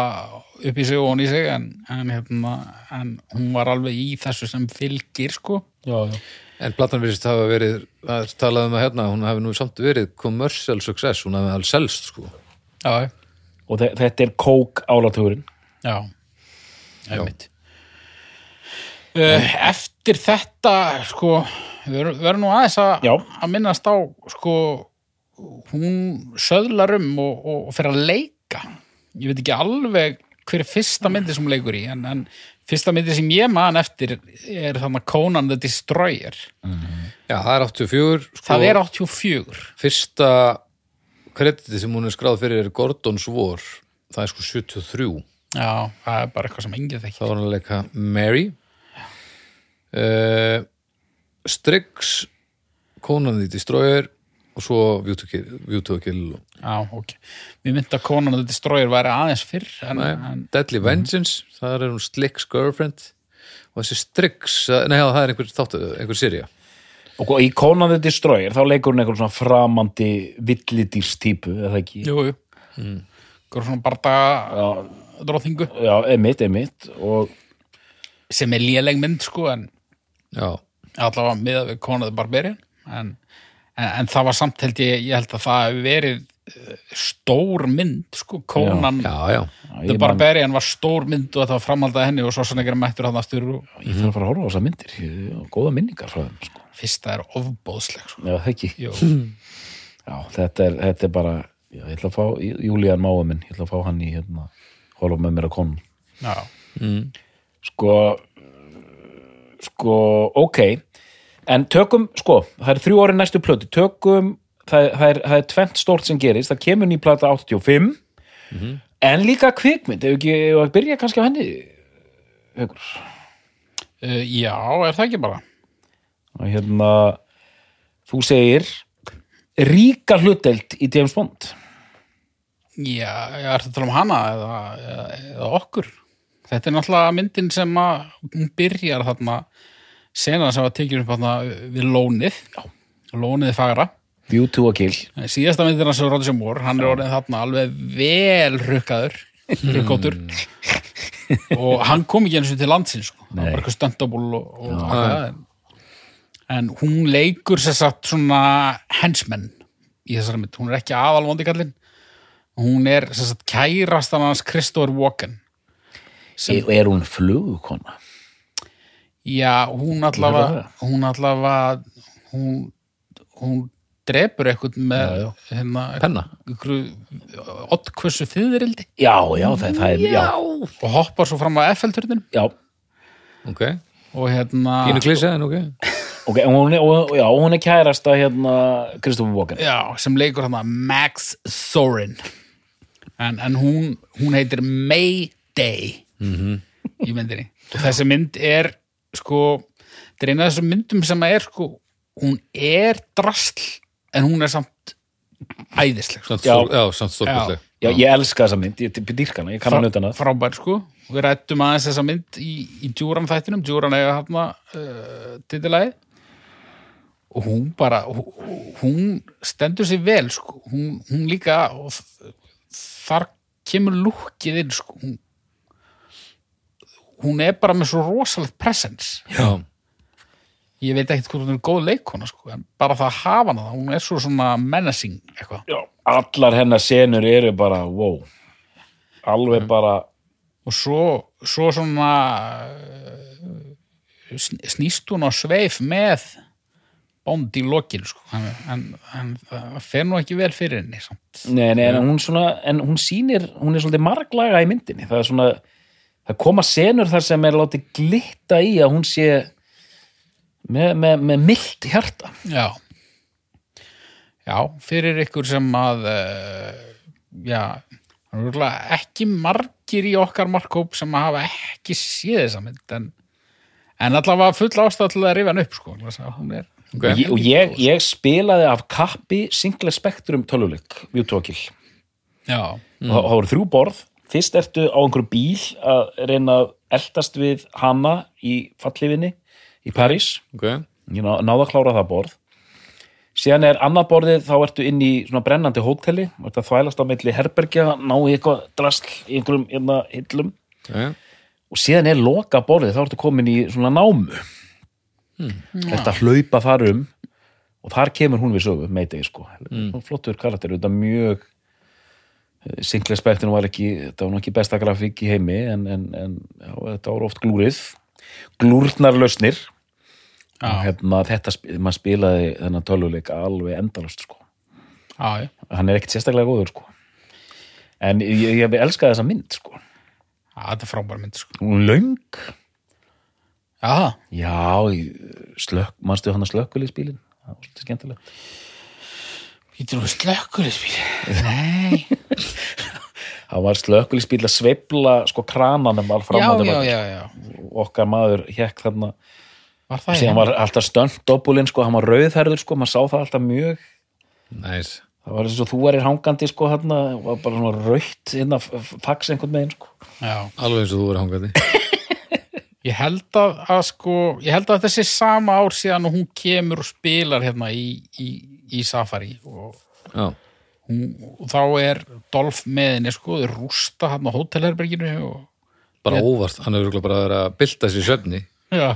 upp í sig og hún í sig en, en, hérna, en hún var alveg í þessu sem fylgir sko. Já, já. En platan virðist hafa verið það er talað um að hérna, hún hafi nú samt verið commercial success, hún hafi alveg selst sko. Já, og þe- þetta er kók álatugurinn já, eftir þetta sko, við verum nú aðeins að, að minnast á sko, hún söðlar um og, og fer að leika. Ég veit ekki alveg hver er fyrsta myndi sem hún leikur í en, en fyrsta myndi sem ég man eftir er þannig Conan the Destroyer. Já, það er 84 sko, það er 84 fyrsta krediti sem hún er skráð fyrir er Gordons War. Það er sko 73 já, það er bara eitthvað sem enginn þekki þá var hann að leika Mary. Uh, Strix Conan the Destroyer og svo to Kill, já, ok, mér myndi að Conan the Destroyer væri aðeins fyrr en, nei, en Deadly Vengeance það er hún Slicks Girlfriend. Og þessi Strix, eh, nei það er einhver þáttu, einhver sérija og í Conan the Destroyer þá leikur hún einhver svona framandi villidýrstýpu, eða ekki? Jú, jú. Mm. svona bardaga já, dróþingu já, emitt, emitt og sem er léleg mynd sko en já, allavega miðað við the Barbarian en, en, en það var samt held ég ég held að það hefur verið eh, stór mynd sko Conan já, já the ég, man, Barbarian var stór mynd og þetta var framhaldað henni og svo svona ekki mættur hann aftur og ég þarf að fara að horfa á þessar myndir. Góða minningar frá þeim sko. fyrsta er ofbóðsleg sko. já, það ekki. Já, þetta, er, þetta er bara já, ég ætla að fá Júlían máa minn ég ætla að fá hann í hérna horfa með mér að konum. Já. sko sko, ok. En tökum, sko, það er þrjú orðin næstu plötu, tökum það, það, er, það er tvent stórt sem gerist, það kemur ný plata 85 en líka kvikmynd, ef ekki, ef að byrja kannski á henni Haukur, uh, já, er það ekki bara? Og hérna þú segir ríka hlutdelt í James Bond Já, ég er það að tala um hana eða, eða, okkur. Þetta er náttúrulega myndin sem að hún byrjar þarna sena sem var tekið upp þarna við lónið. Já. Lónið er fagra. View to a Kill Síðasta myndin hans er Roger Moore, hann er orðin þarna alveg vel rukkaður, rukkóttur. og hann kom ekki eins og til landsins, sko. Hann var bara eitthvað stöndabúl og, og það. En, en hún leikur sér satt svona hensmenn í þessari mynd. Hún er ekki aðalvondi kallinn. Hún er sem sagt kærastan hans Christopher Walken. er, er hún flugukona? Já, hún allavega, hún allavega, hún, hún drepur eitthvað með Já, já. hérna, Penna? ottkvössu fyririldi Já, já, það, það er, já, og hoppar svo fram á Eiffelturnin. Já. Ok, og hérna pínu klísaðin, ok. Ok, og hún er, og, já, hún er kærasta hérna Kristoffer Walken. Já, sem leikur hérna Max Sorin en, en hún, hún heitir Mayday Mhm. í myndinni. Og þessi mynd er sko, þetta er eina af þessum myndum sem er sko, hún er drastl en hún er samt æðisleg sko. Já. Já, samt stórkostleg. Já, ég elska þessa mynd, ég dýrka hana, ég kann hann utan að. frábær sko. Við rættum aðeins þessa mynd í, í Djúran þættinum, Djúran eiga hérna uh, titilagi og hún bara hún- hún stendur sér vel sko. Hún, hún líka og þar kemur lúkið inn sko. Hún, hún er bara með svo rosalegt presence. Já, ég veit ekkert hvort hún er góð leikona sko en bara það að hafa hana, hún er svo svona menacing eitthvað. Já, allar hennar senur eru bara, wow. Alveg bara og svo, svo svona sn- snýst hún á sveif með bónd í lokin sko. en, en, en það fer nú ekki vel fyrir henni samt. Nei, nei, en hún svona, en hún sýnir, hún er svolítið marglaga í myndinni, það er svona það koma senur þar sem er látið glitta í að hún sé með, með, með mildt hjarta já já, fyrir ykkur sem að uh, já ekki margir í okkar markkóp sem að hafa ekki séð þessa mynd en, en allavega full ástæð til að rifja hann upp sko. hún er ok. Og ég, og ég, ég spilaði af kappi Single Spectrum töluleik Vjútókil, já, og það það voru þrjú borð. Fyrst ertu á einhverju bíl að reyna að eldast við hana í fallifinni í París. Ok, ég ná, náða að klára það borð. Síðan er annað borðið þá ertu inn í svona brennandi hóteli. Og þetta þvælast á milli herbergja ná í eitthvað drasl í einhverjum hérna, hillum. Ok. Og síðan er loka borðið þá ertu komin í svona námu þetta hlaupa þar um og þar kemur hún við sögu meitegi sko, mm. flottur karakter þetta mjög Sinclair Spectrum var ekki, þetta var nú ekki besta grafík í heimi en, en, en já, þetta var oft glúrið glúrnar lausnir já, hérna þetta, maður spilaði þennan töluleik alveg endalust sko. já. hann er ekkit sérstaklega góður sko. en ég, ég elskaði þessa mynd sko. Já, þetta er frábær mynd sko. hún er löng já, slökk, manstu hann að slökkvili spílin það var svolítið skemmtilegt Ítur í spil? Nei. það var slökkvili spíl að sveifla sko krananum all fram já, já, já, já. Okkar maður hekk þarna Var það síðan var alltaf stönddoppulinn sko, hann var rauðherður sko, maður sá það alltaf mjög Næs það var eins og þú værir hangandi sko, þarna, var bara svona rautt hérna, fax einhvern megin sko. Já. Alveg eins og þú verið hangandi Ég held að, að sko, ég held að þessi sama ár síðan og hún kemur og spilar hérna í, í, í Safari og, hún, og þá er Dolph með henni sko, þau rústa hann á hótelherberginu og bara óvart, hann örugglega bara að bylta sér í svefni já.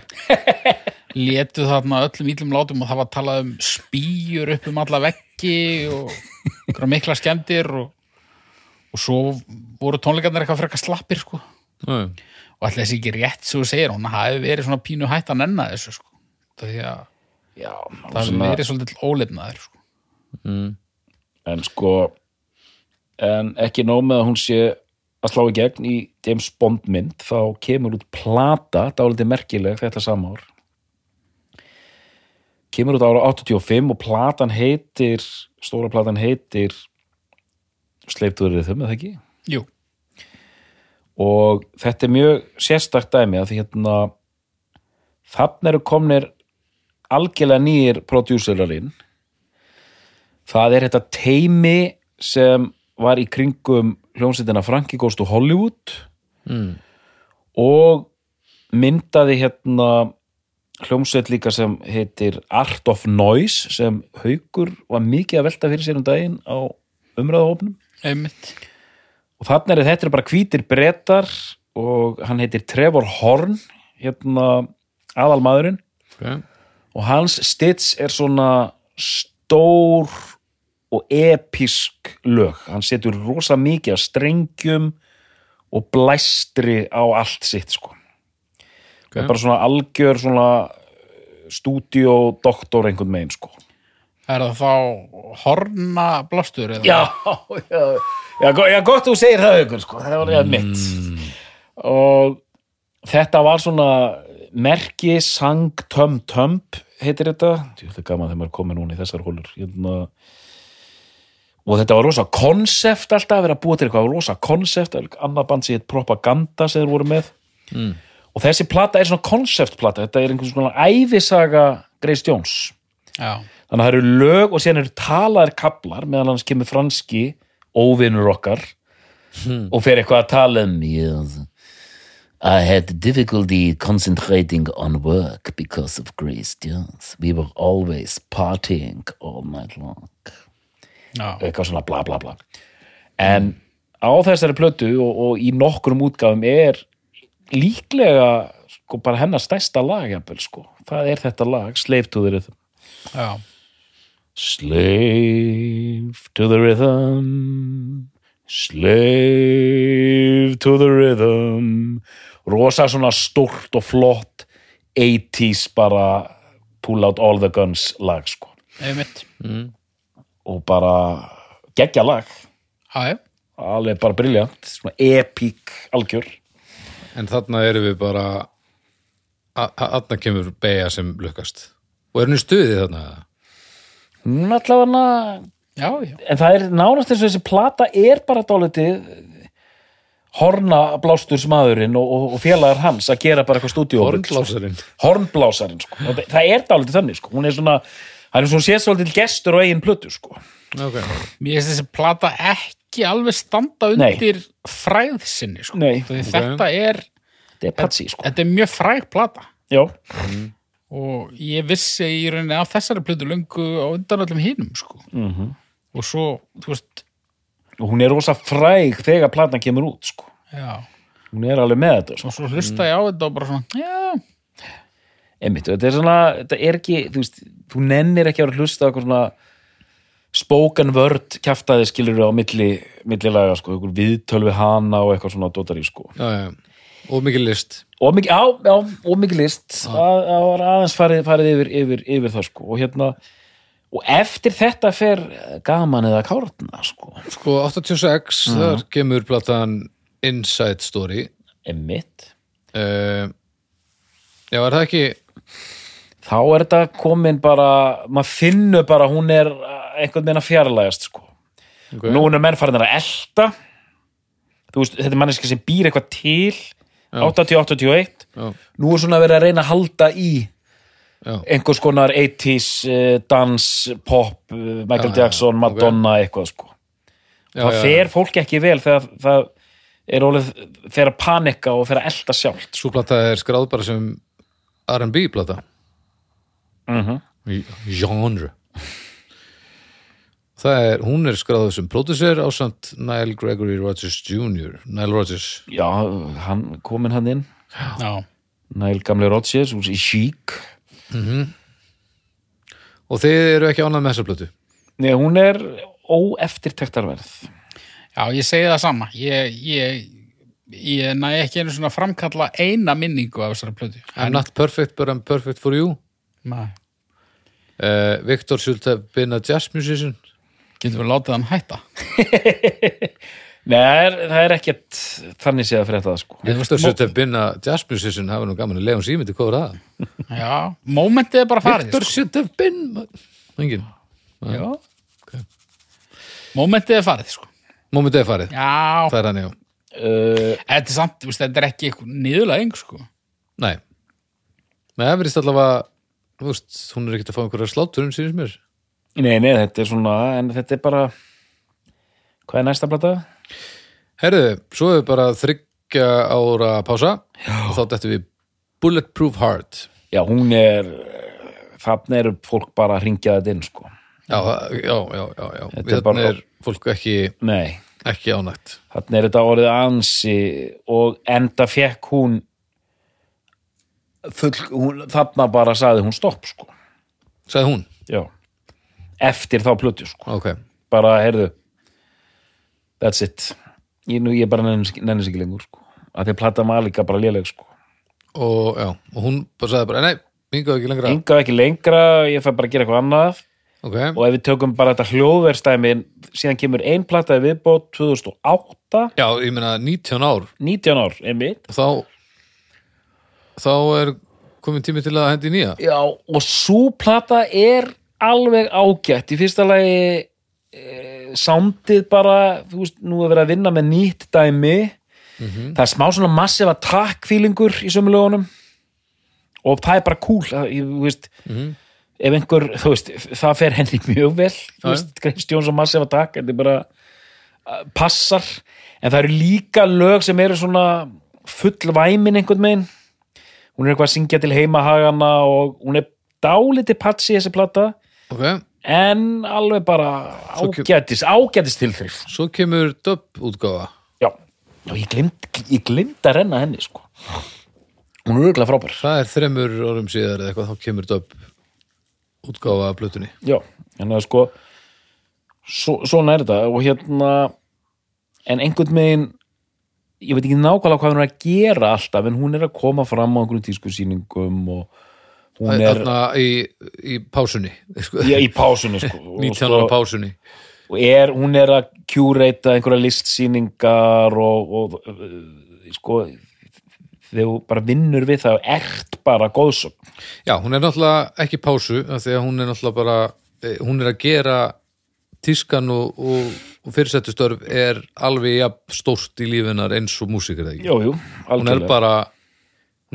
letu þarna öllum ítlum látum og það var talað um spýjur upp um alla veggi og mikla skemmdir og, og svo voru tónleikarnir eitthvað frekar slappir sko já. Og alltaf þessi ekki rétt svo segir hún hafi verið svona pínu hætt að nenna þessu sko. það það hafi verið svolítið ólefnaður sko. en sko en ekki nóg með að hún sé að slá í gegn í James Bond mynd þá kemur út plata, dálítið merkileg þetta sama ár kemur út ára 85 og platan heitir stóra platan heitir Sleiptuður rithum, eða ekki? Jú, og þetta er mjög sérstakt dæmi að því hérna þannig eru komnir algjörlega nýjir prodjúserarinn það er þetta teimi sem var í kringum hljómsveitina Frankie Goes to Hollywood mm. og myndaði hérna hljómsveit líka sem heitir Art of Noise sem Haukur var mikið að velta fyrir sér um daginn á umræðahópnum einmitt. Og þannig er þetta bara hvítir brettar og hann heitir Trevor Horn hérna aðalmaðurinn okay. og hans stits er svona stór og episk lög hann setur rosa mikið af strengjum og blæstri á allt sitt sko Okay. bara svona algjör svona stúdíodoktor einhvern megin sko Er það þá horna blástur? eða? já, já, já, já gott þú segir það ykkur sko, það var ég mitt og þetta var svona merki sang töm tömp heitir þetta, þetta er gaman þegar maður komið núna í þessar hólur hérna, og þetta var rosa konsept alltaf að vera búa til eitthvað rosa konsept, annað band sér propaganda sem þeir voru með Mm. og þessi plata er svona konceptplata þetta er einhvern svona ævisaga Grace Jones Já, þannig að það eru lög og síðan eru talaðir kaplar meðan hans kemur franski óvinnur okkar og fer eitthvað að tala um yes. I had difficulty concentrating on work because of Jones we were always partying all night long. Já, eitthvað svona bla bla bla. En á þessari plötu og, og í nokkrum útgáfum er líklega sko bara hennar stærsta lag sko, það er þetta lag Slave to the Rhythm já. Slave to the rhythm. Slave to the rhythm. Rosa svona stort og flott 80s bara pull out all the guns lag sko. Einmitt. og bara geggja lag. Alveg bara briljant, svona epic algjör. En þarna erum við bara Þarna kemur beigja sem lukkast Og er henni stuðið þarna? hún allavega Já, já. en það er nánast eins og þessi plata er bara dálítið horna blástursmaðurinn og, og, og félagar hans að gera bara eitthvað stúdíó Hornblásarinn hornblásarinn sko. Það- það er dálítið þannig sko. hún er svona, hann er svona séð svolítið gestur og eigin plötu sko. okay. Mér finnst þessi plata ekki alveg standa Nei. undir fræð sinni, sko. Nei. Því Ok. Þetta er, þetta er patsi sko. þetta er mjög fræg plata já, og ég vissi í rauninni af þessari plötu löngu á undan öllum hinum, sko. Mhm. Og svo, þú veist, og hún er rosa fræg þegar platan kemur út sko. já, hún er alveg með þetta sko. og svo hlusta ég á þetta og bara svona, já, Einmitt, þetta er svona, þetta er ekki þú, veist, þú nennir ekki að vera að hlusta á eitthvað svona spoken word kjaftaði skilur á milli, milli laga sko, viðtöl við hana og eitthvað svona dótari sko. já, já. Og mikið list. Og mikið, á, já, og mikið list. Að, að var aðeins farið, farið yfir, yfir, yfir það sko, og hérna og eftir þetta fer gaman eða kárna sko, Sko 86, þar kemur platan Inside Story. Einmitt. Uh, Já, er það ekki þá er þetta komin bara maður finnur bara hún er einhvern veginn að fjarlægast sko. Okay. nú er menn farin að elta. Þú veist, þetta er manneski sem býr eitthvað til 80-81 Já, nú er svona verið að reyna að halda í já, einhvers konar 80s uh, dans, pop, uh, Michael Já, Jackson. Madonna eitthvað sko. Já, það fer fólk ekki vel þegar það er ólið fer að panika og fer að elta sjálft. Sú plata er skráð bara sem R&B plata. Mm -hmm. Genre er, hún er skráð sem producer á samt Nile Gregory Rogers Jr. Nile Rogers. Já, hann komin hann inn. Já, Næl gamli Rodgers, úr Chic. Og þið eru ekki ánað með þessa plötu? Nei, hún er óeftirtektarverð. Já, ég segi það sama. Ég, ég, ég næ ekki einu svona framkalla eina minningu af þessari plötu. I'm not perfect but I'm perfect for you. Nei. uh, Victor should have been a jazz musician Getum við látið hann hætta? Nei, það er, er ekkert þannig séð að frétta það sko Ég veist að Should Have Been að Jazz Musician hafa nú gaman að Leon Símyndi hvað var það? Já, momentið er bara farið Victor sko. Should Have Been Engin Já Momentið er farið sko. Mómentið er farið, Já, það er hann já uh, þetta er samt, þú veist, þetta er ekki niðurlæging sko. Nei Nei, það verðist allavega Þú veist, hún er ekkert að fá einhverja sláturinn sínist mér Nei, nei, þetta er svona en þetta er bara hvað er næsta plata? Herðu, svo er bara þryggja ára pása já. og þá dættum við Bulletproof Heart. Já, hún er þarna eru fólk bara að ringja þetta inn sko. Já, já, já, já. Þetta er Þetta bara- er fólk ekki, Nei, ekki ánægt. Þarna er þetta orðið ansi og enda fekk hún full, hún, þarna bara sagði hún stopp sko. Sagði hún, Já, eftir þá plötu sko. Ok. Bara, heyrðu that's it. Ég, nú, ég bara nennis ekki lengur sko. Að því að plata Malika bara léleg sko. Og, já, og hún bara sagði bara, nei, hingað ekki lengra. Enga ekki lengra, ég fæ bara að gera eitthvað annað. Ok, og ef við tökum bara þetta hljóðverstæmi síðan kemur ein plata í viðbót 2008, já, ég meina 19 ár. 19 ár einmitt. þá þá er komin tími til að hendi nýja. Já, og svo plata er alveg ágætt. Í fyrsta lagi e, sándið bara þú veist, nú er verið að vinna með nýtt dæmi. Það er smá svona massiva takkfílingur í sömu lögunum. Og það er bara cool. Það, þú veist, ef einhver þú veist, það fer henni mjög vel. Þú veist, Kristjón sem massiva takk þetta er bara uh, passar. En það eru líka lög sem eru svona full væmin einhvern megin hún er eitthvað að syngja til heimahagana og hún er dálítið patsi þessi plata ok, en alveg bara ágætis, ágætis tilþrif. Svo kemur dub útgáfa já, já ég glimt ég glimt að renna henni sko. Hún er örgulega frábær. Það er þremur árum síðar eða eitthvað, þá kemur dub útgáfa af plötunni. Já, en það sko svo, svona er þetta. Og hérna en einhvern megin ég veit ekki nákvæmlega hvað hún er að gera alltaf en hún er að koma fram á einhverjum tískusýningum og hún er þarna í, í pásunni sko. já, í pásunni sko, og 19 sko- ára pásunni. Og er, hún er að kjúreita einhverja listsýningar og, og uh, sko þegar þú bara vinnur við það og ert bara góðsögn já, hún er náttúrulega ekki pásu að hún er náttúrulega bara eh, hún er að gera tískan og, og, og fyrirsettustörf er alveg jafn stórt í lífinar eins og músík er það ekki? Jú, jú, hún er algjörlega. bara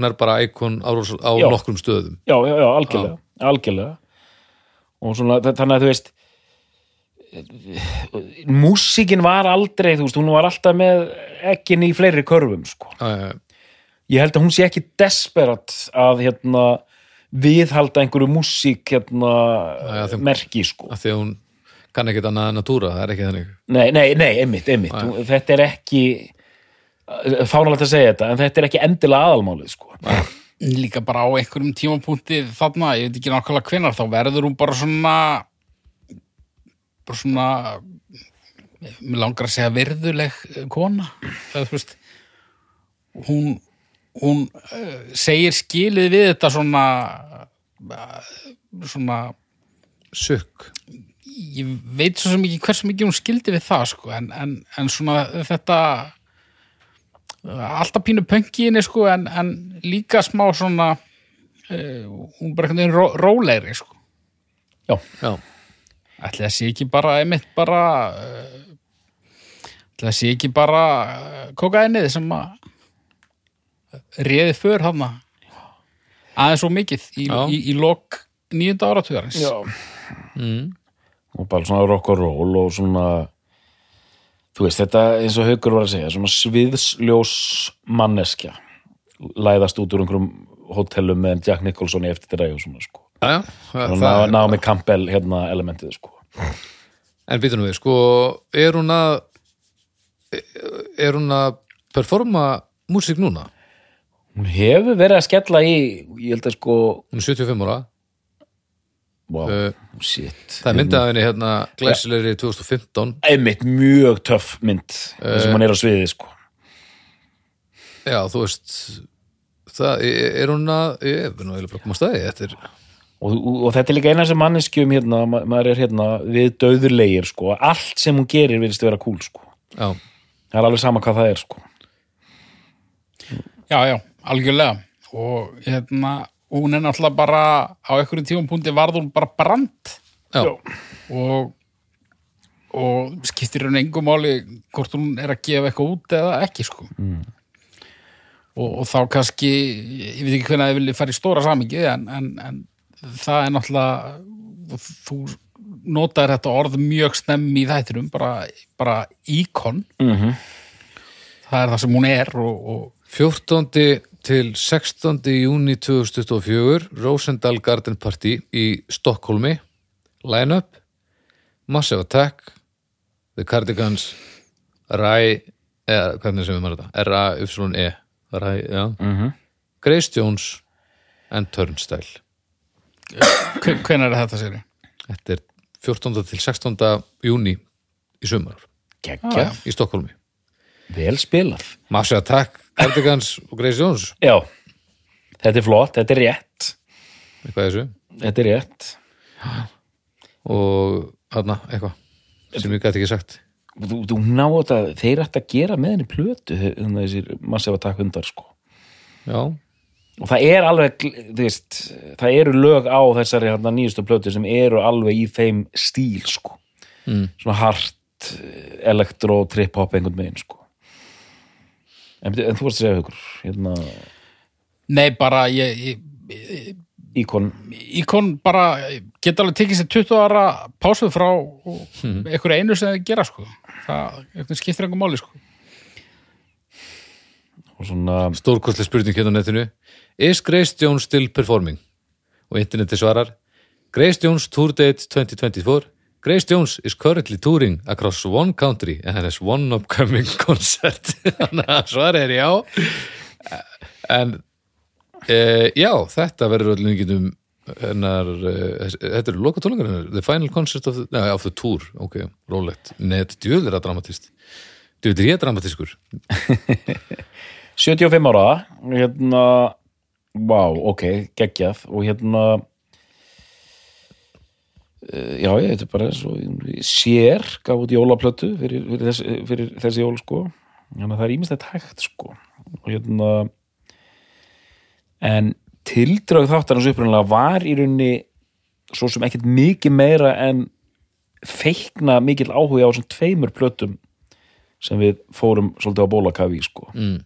er bara íkon á, á Já. nokkrum stöðum. Já, já, já, algjörlega, algjörlega. Og svona, þa- þannig að þú veist músíkin var aldrei, þú veist, hún var alltaf með ekkin í fleiri körfum, sko. Já, já, já. ég held að hún sé ekki desperat að hérna viðhalda einhverju músík hérna já, þeim- merki, sko. því að hún kann ekkert annað en að túra, það er ekki þannig. Nei, nei, nei, einmitt, einmitt. Þú- Þetta er ekki fánalegt að segja þetta en þetta er ekki endilega aðalmálið sko. líka bara á einhverjum tímapunkti þarna, ég veit ekki nákvæmlega hvenar þá verður hún bara svona bara svona mér langar að segja virðuleg eh, kona. Það, þú veist hún, hún uh, segir skilið við þetta svona svona sukk, ég veit svo sem ekki hversu mikið hún skildi við það sko, en, en, en svona þetta alltaf pínu henni sko, en, en líka smá svona uh, hún bara einhvern veginn ró, rólegri sko. Já, já, ætli það sé ekki bara einmitt bara uh, ætli það sé ekki bara uh, kokainið sem að réði för hann aðeins svo mikið í, í, í lok nýjunda áratugarins. Já. Mm. og bara svona rock and roll og svona þú veist, þetta eins og Haukur var að segja svona sviðsljós manneskja læðast út úr einhverjum hótelum með Jack Nicholson í eftir og svona sko. Já, það, og ná, ná með Campbell hérna elementið sko. En býtum við, sko er hún að er hún að performa músík núna, hún hefur verið að skella í ég held að sko hún er 75 ára wow, uh, shit. það er myndað af henni hérna glæsilegri 2015 einmitt mjög töff mynd þar sem Eh. hann er á sviði sko. Já, þú veist það, er er hún að ég er nú eiginlega bara að koma að staði þetta er, og, og, og þetta er líka eina sem manneskjum hérna, ma maður er hérna við döðurlegir sko, allt sem hún gerir virðist vera cool sko. Já, það er alveg sama hvað það er sko. Já, já, algjörlega. Og hérna, hún er náttúrulega bara á einhverjum tímapunkti varð hún bara brand. Já, og og skiptir hún engu máli hvort hún er að gefa eitthvað út eða ekki sko. Mm. og, og þá kannski ég veit ekki hvernig að þið viljið fara í stóra samingi en, en, en það er náttúrulega þú notaðir þetta orð mjög snemmi í þættinum bara, bara íkon. Mm það er það sem hún er og, og 14. til 16. júni 2024 Rosendal Garden Party í Stokkólmi Line-up Massive Attack The Cardigans Ræ eða hvernig sem við maður þetta R-A-Y-E Ræ, já -hmm. Grace Jones and Turnstile hve- hvenær er þetta sér? Þetta er 14. til 16. júni í sumar geggja, í Stokkólmi vel spilað. Massive Attack, Cardigans og Grace Jones. Já, þetta er flott, þetta er rétt. Eitthvað þessu? Þetta er rétt. Og þarna eitthvað sem ég gæti ekki sagt. Þú, þú ná þetta, þeir ætti að gera með henni plötu að þessir massiva takk hundar sko. Já, og það er alveg, þú veist það eru lög á þessari hérna, nýjustu plötu sem eru alveg í þeim stíl sko, mm. svona hart elektro, trip-hop einhvern veginn sko en, en þú varst að segja ykkur hérna, Nei, bara ég, ég, íkon Íkon bara geta alveg tekið sér 20 ára pásuð frá einhverju einu sem þið gera sko. það skiptir einhver máli sko. og svona, stórkostlega spurning hérna á netinu Is Grace Jones still performing? Og interneti svarar Grace Jones tour date 2024 Grace Jones is currently touring across one country and has one upcoming concert. Þannig að svar er já. En e, já, þetta verður öllum yngitum hennar, e, þetta eru loka tónleikar hennar The final concert of the, nei, of the tour. Ok, rólegt, nei, þetta djöðlir að dramatist. Djöðlir ég dramatiskur 75 ára hérna vá, ok, geggjað. Og hérna já, ég þetta er bara svo, sér gaf út jólaplötu fyrir, fyrir, þessi, fyrir þessi jól sko. Þannig að það er ímest þetta hægt sko. Og hérna en tildrög þáttarins upprunnilega var í rauninni svo sem ekkert mikið meira en feikna mikil áhuga á þessum tveimur plötum sem við fórum svolítið á bólakafi sko. Mm.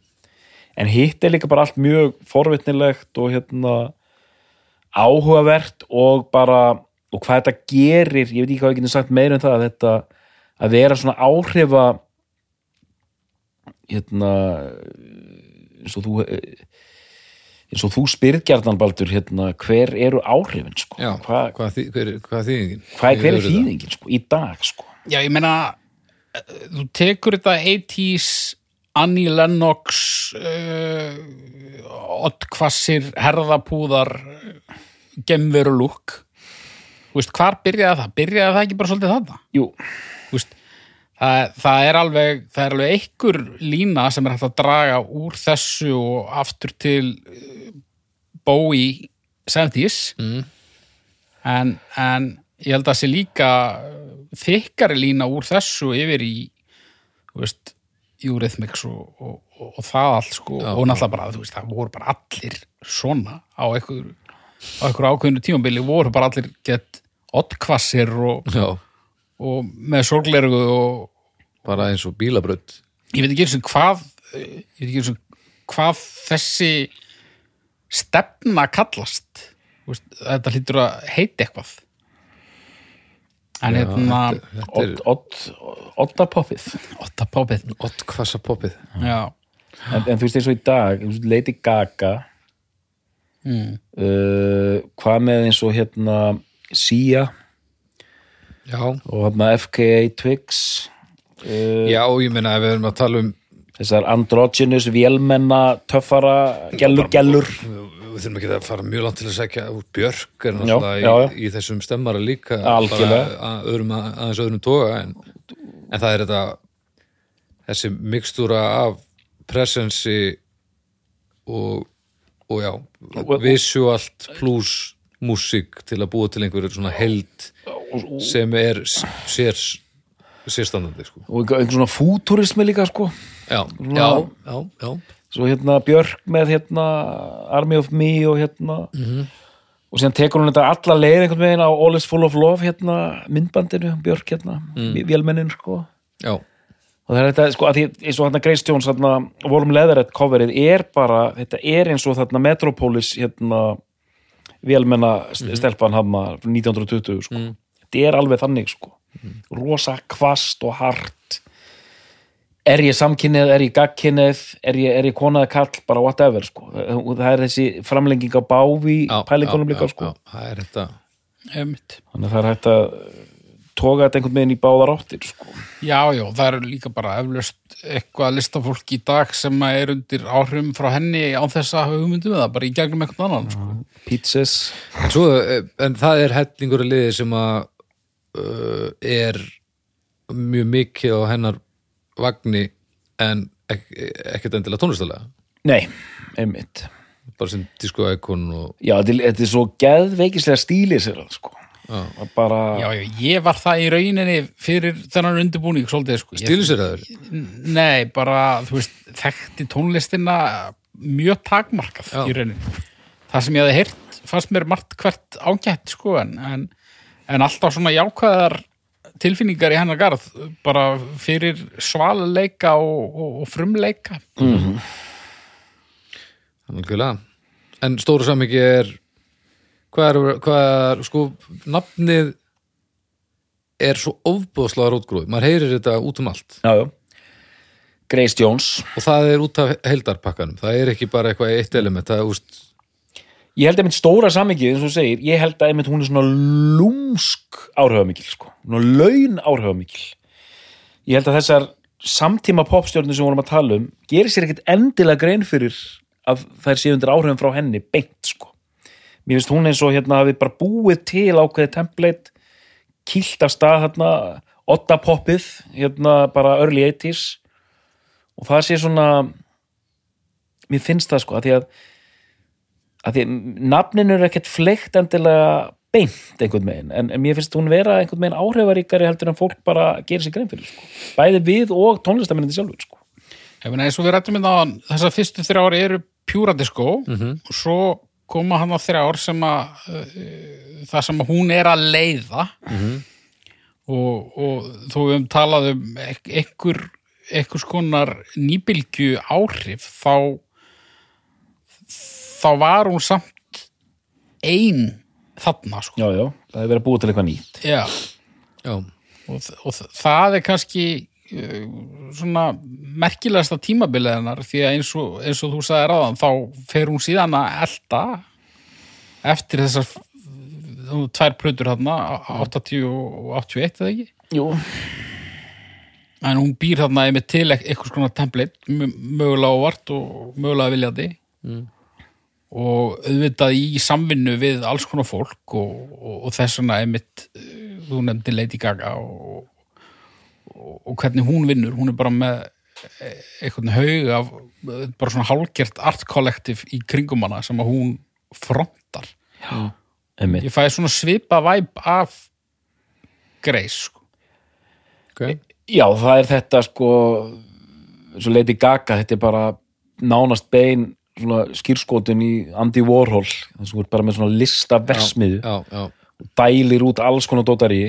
en hitt er líka bara allt mjög forvitnilegt og hérna áhugavert og bara og hvað þetta gerir, ég veit ekki hvað ég geti sagt meira um það að þetta að vera svona áhrifa hérna eins og þú eins og þú spyrð gjarnan Baldur hérna, hver eru áhrifin sko? Já, hvað, hvað, þý, hver, hvað þýðingin? hvað, hver er Hefur þetta? þýðingin sko, í dag sko? Já, ég meina þú tekur þetta 80s Annie Lennox uh, oddkvassir herðapúðar gemveru lúk veist, hvar byrjaði það? Byrjaði það ekki bara svolítið þarna? Jú, Veist, það, það er alveg það er alveg einhver lína sem er hægt að draga úr þessu og aftur til uh, Bowie 70s Mm. en, en ég held að það sé líka þykkari lína úr þessu yfir í veist, Eurythmics og, og, og, og það allt sko og náttúrulega bara, þú veist, það voru bara allir svona á einhver á einhver ákveðinu tímabili voru bara allir gett oddkvassir og, Já, og með sorglerugu og bara eins og bílabrödd. ég veit ekki eins og hvað ég veit ekki eins og hvað þessi stefna kallast. Þú veist, þetta hlýtur að heita eitthvað. En Já, hérna þetta, þetta er odd, odd, oddapoppið Otta Pápið ott hvassa poppið. Já, en, en þú veist eins og í dag Lady Gaga mm. uh, hvað með eins og hérna Sia Já. og hérna FKA Twix uh, Já, ég meina ef við erum að tala um þessar androgynous vélmenna töffara gellur gellur við þurfum ekki að fara mjög langt til að segja út Björk er náttúrulega í, í þessum stemmara líka Algjörlega. bara að, öðrum, aðeins öðrum toga en, en það er þetta þessi mikstúra af presensi og, og já visualt pluss músík til að búa til einhverju svona held sem er sér sérstandandi sko. og einhvern svona fúturismi líka sko. Já, Svona- já, já, já. Svo hérna Björk með hérna Army of Me og hérna og síðan tekur hún þetta alla leið einhvern veginn á All is full of love hérna myndbandinu, Björk hérna mm. vélmennin sko. Já, og það er þetta sko að því eins og hérna Grace Jones hérna Warm Leatherette coverið er bara þetta er eins og þarna Metropolis hérna vélmenna mm stelpan hann 1920 sko. Þetta er alveg þannig sko. Rosa kvast og hart. Er ég samkynnið, er ég gagkynnið er ég, er ég konaði kall, bara whatever sko. Og það er þessi framlenging á báfi já pælingunum já, líka já, sko. já, það er þetta. Þannig að það er hægt að toga þetta einhvern veginn í báðar áttir sko. Já, já, það eru líka bara eflaust eitthvað listafólk í dag sem er undir áhrifum frá henni án þess að hafa hugmyndum það, bara í gegnum eitthvað annan sko. pizzas en, svo, eh, en það er hellingur að liði sem að uh, er mjög mikið á hennar vagni en ek, ekkert endilega tónlistalega nei, einmitt bara sem disco-ikon og Já, þetta er, er svo geðveikislega stílið sér sko. Já. að bara Já, já, ég var það í rauninni fyrir þennan undirbúning svolítið, sko. Stíliseraður Nei, bara, þú veist, þekkti tónlistina mjög takmarkað Já. í rauninni. Það sem ég hefði heyrt fannst mér margt hvert ágætt, sko, en, en, en alltaf svona jákvæðar tilfinningar í hennar garð, bara fyrir svaluleika og, og, og frumleika. Algjörlega. En stóra samingi er hvað er, hvað er sko, nafnið er svo ofbúðslega rótgróð, maður heyrir þetta út um allt. Já, já. Grace Jones. Og það er út af heildarpakkanum. Það er ekki bara eitthvað eitt element. Það er úst, ég held að mitt stóra sammingið, eins og þú segir ég held að einmitt hún er svona lúmsk áhrifamikil, sko, svona laun áhrifamikil. Ég held að þessar samtíma popstjörnir sem við vorum að tala um gerir sér ekkert endilega grein fyrir að þær séu undir áhrifum frá henni beint, sko mér finnst hún eins og hérna hafi bara búið til ákveðið template kýlt af stað hérna ottapoppið, hérna bara early 80s og það sé svona mér finnst það sko að því að að því að nafninu er ekkert fleikt endilega beint einhvern veginn en, en mér finnst hún vera einhvern veginn áhrifaríkari heldur en fólk bara gerir sér grein fyrir sko. bæði við og tónlistamennandi sjálfur sko. Ég meina, eins og við rættum inn á þessar fyrstu þrjár eru pjúra disco og svo koma hann á þrjár sem að uh, það sem að hún er að leiða. Og, og þó við höfum talað um einhver einhvers konar nýbylgju áhrif þá þá var hún samt ein þarna sko. Já, já, það er verið að búa til eitthvað nýtt. Já. já, og, og það er kannski svona merkilegasta tímabilið hennar því að eins og, eins og þú sagði ráðan þá fer hún síðan að elda eftir þessar tvær plötur þarna 80 og 81 eða ekki? Jú. en hún býr þarna einmitt til eit- einhvers konar template mö- mögulega ávart og mögulega viljandi. Og auðvitað í samvinnu við alls konar fólk og, og, og þess vegna einmitt eh, þú nefndi Lady Gaga og, og, og hvernig hún vinnur hún er bara með eh, einhvern haug af eh, bara svona hálgert art collective í kringum hana sem að hún frontar. Einmitt. ég fæði svona svipa væp af Grace sko. ok. Já, það er þetta sko svo Lady Gaga, þetta er bara nánast bein svona skýrskotin í Andy Warhol þess að þú ert bara með svona lista versmiðu já, já, dælir út alls konar dótari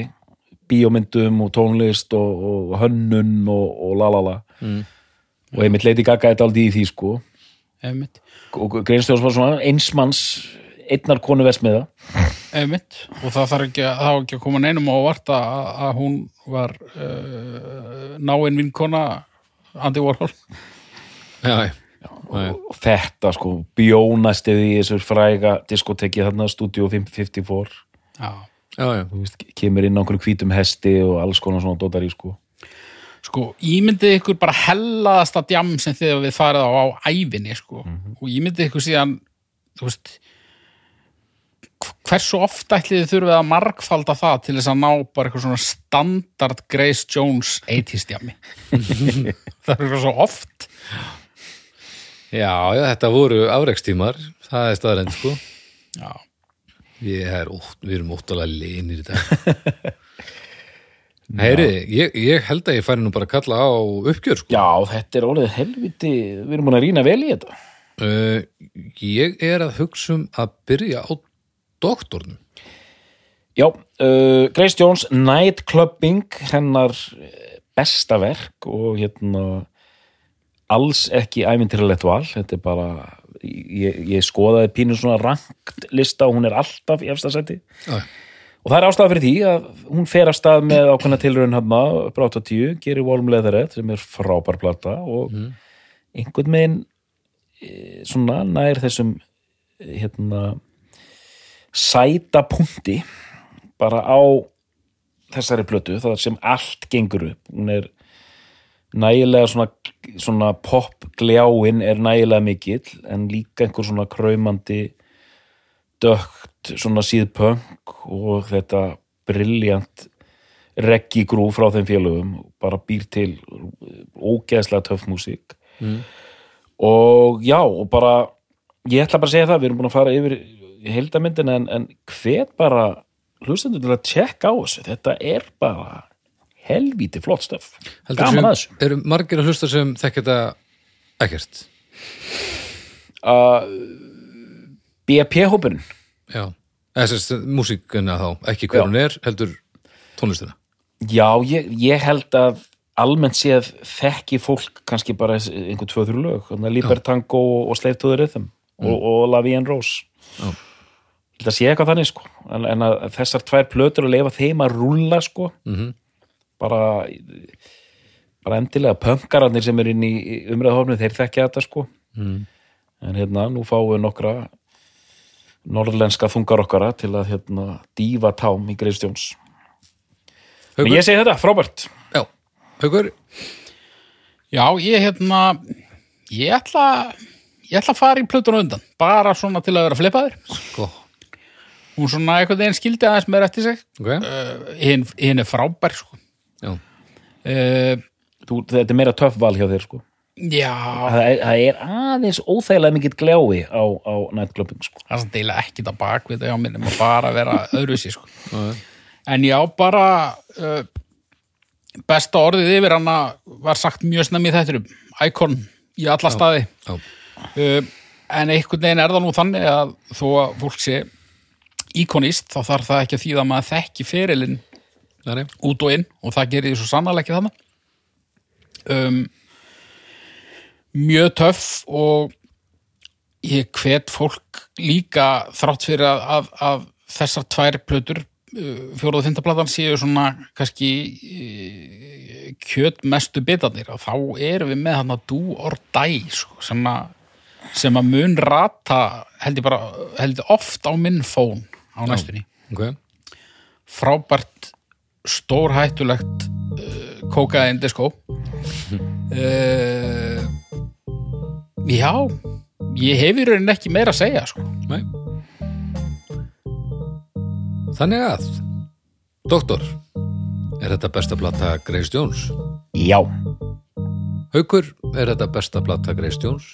bíómyndum og tónlist og, og hönnun og, og lalala Mm. og einmitt Lady Gaga er aldrei í því sko. Einmitt, og Greinstjóðs var svona einsmanns einnar konu versmiða einmitt. Og það þarf ekki, að- það var ekki að koma neinum á óvart að, að hún var uh, náinn vinkona Andy Warhol. Já, já, og þetta sko bjónastið í þessu fræga diskoteki þarna Studio 554 já já, já. kemur inn á einhverjum hvítum hesti og alls konar svona dótari sko. Sko, ímyndið ykkur bara hellaðasta djam sem þið við farið á á ævinni sko. og ímyndið ykkur síðan þú veist hv- hversu oft ætlið þið þurfið að margfalda það til þess að ná bara eitthvað svona standard Grace Jones 80s djami það er eitthvað svo oft. Já, já, þetta voru afreikstímar það er staðrænt sko. Já, Ég er, ótt, við erum óttalega linir í dag Heyri, ég, ég held að ég færi nú bara að kalla á uppgjör sko. Já, þetta er orðið helviti, við erum búin að rýna vel í þetta. uh, Ég er að hugsa um að byrja á doktornum Já, uh, Grace Jones, Nightclubbing, hennar eh, besta verk og hérna alls ekki æmyndirilegt val, þetta er bara, ég, ég skoðaði pínu svona rangt lista og hún er alltaf í efsta seti. Já. Og það er ástæða fyrir því að hún fer af stað með ákveðna tilraun hafna upp á 80, gerir Warm Leatherette sem er frábær plata og einhvern veginn eh, svona nær þessum eh, hérna sæta punkti bara á þessari plötu, það sem allt gengur upp, hún er nægilega svona, svona pop gljáin er nægilega mikill en líka einhver svona kraumandi dögt svona síðpunk og þetta briljant reggi grú frá þeim félögum bara býr til ógeðslega töff músík Mm. og já, og bara ég ætla bara að segja það, við erum búin að fara yfir heildamyndin en, en hvet bara hlustendur til að tjekka á þessu þetta er bara helvíti flott stöf. Gaman að þessu. Eru margir að hlusta sem þekki þetta ekkert? uh, BP-hópurinn Já, eða sérst músíkuna þá, ekki hver Já. hún er, heldur tónlistina. Já, ég, ég held að almennt séð þekki fólk kannski bara einhver tvö þrjú lög. Libertango og Slave to the Rhythm og, og La Vie en Rose. Já. Ég held að sé eitthvað þannig sko. En, en að þessar tvær plötur að leifa þeim að rúlla sko Mhm. Bara bara endilega pönkararnir sem er inn í umræðhofnu þeir þekkja þetta sko. Mm. en hérna nú fáum við nokkra norðlenska þungar okkara til að hérna dífa tám í Greifstjóns en ég segi þetta, frábært. Já, Haukur, Já, ég hérna ég ætla ég ætla að fara í plötun undan bara svona til að vera flippaður sko, hún svona einhvern veginn skildi aðeins meira eftir sig. Ok. Uh, hinn, hinn er frábær sko. Já, uh, Þú, þetta er meira töff val hjá þér sko. Já, það er, það er aðeins óþægilega mikill gljái á, á nightclubbing sko. það er samt eiginlega ekkit að bakvið það hjá mér nema bara að vera öðruvísi sko. já, en já, bara uh, besta orðið yfir hana var sagt mjög snemmi í þetturum Icon í alla staði. já, uh, en einhvern veginn er það nú þannig að þó að fólk sé íkonist þá þarf það ekki að þýða að maður þekki ferilinn. já, nei, út og inn og það gerir því svo sannarlega ekki þannig um, mjög töff og ég hvet fólk líka þrátt fyrir að, að, að þessar tvær plötur fjóruð og fyndaplatan séu svona kannski uh, kjöt mestu bitarnir og þá erum við með hann að do or die sko, sem, að, sem að mun rata held ég bara held oft á minn fón á næstunni. Ok. Frábært stórhættulegt uh, kókaðin disco uh, já ég hef í rauninni ekki meira að segja sko. Þannig að Doktor, er þetta besta plata Grace Jones? Já, Haukur, er þetta besta plata Grace Jones?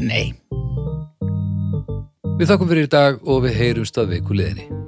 nei Við þakkum fyrir í dag og við heyrumst að viku liðinni.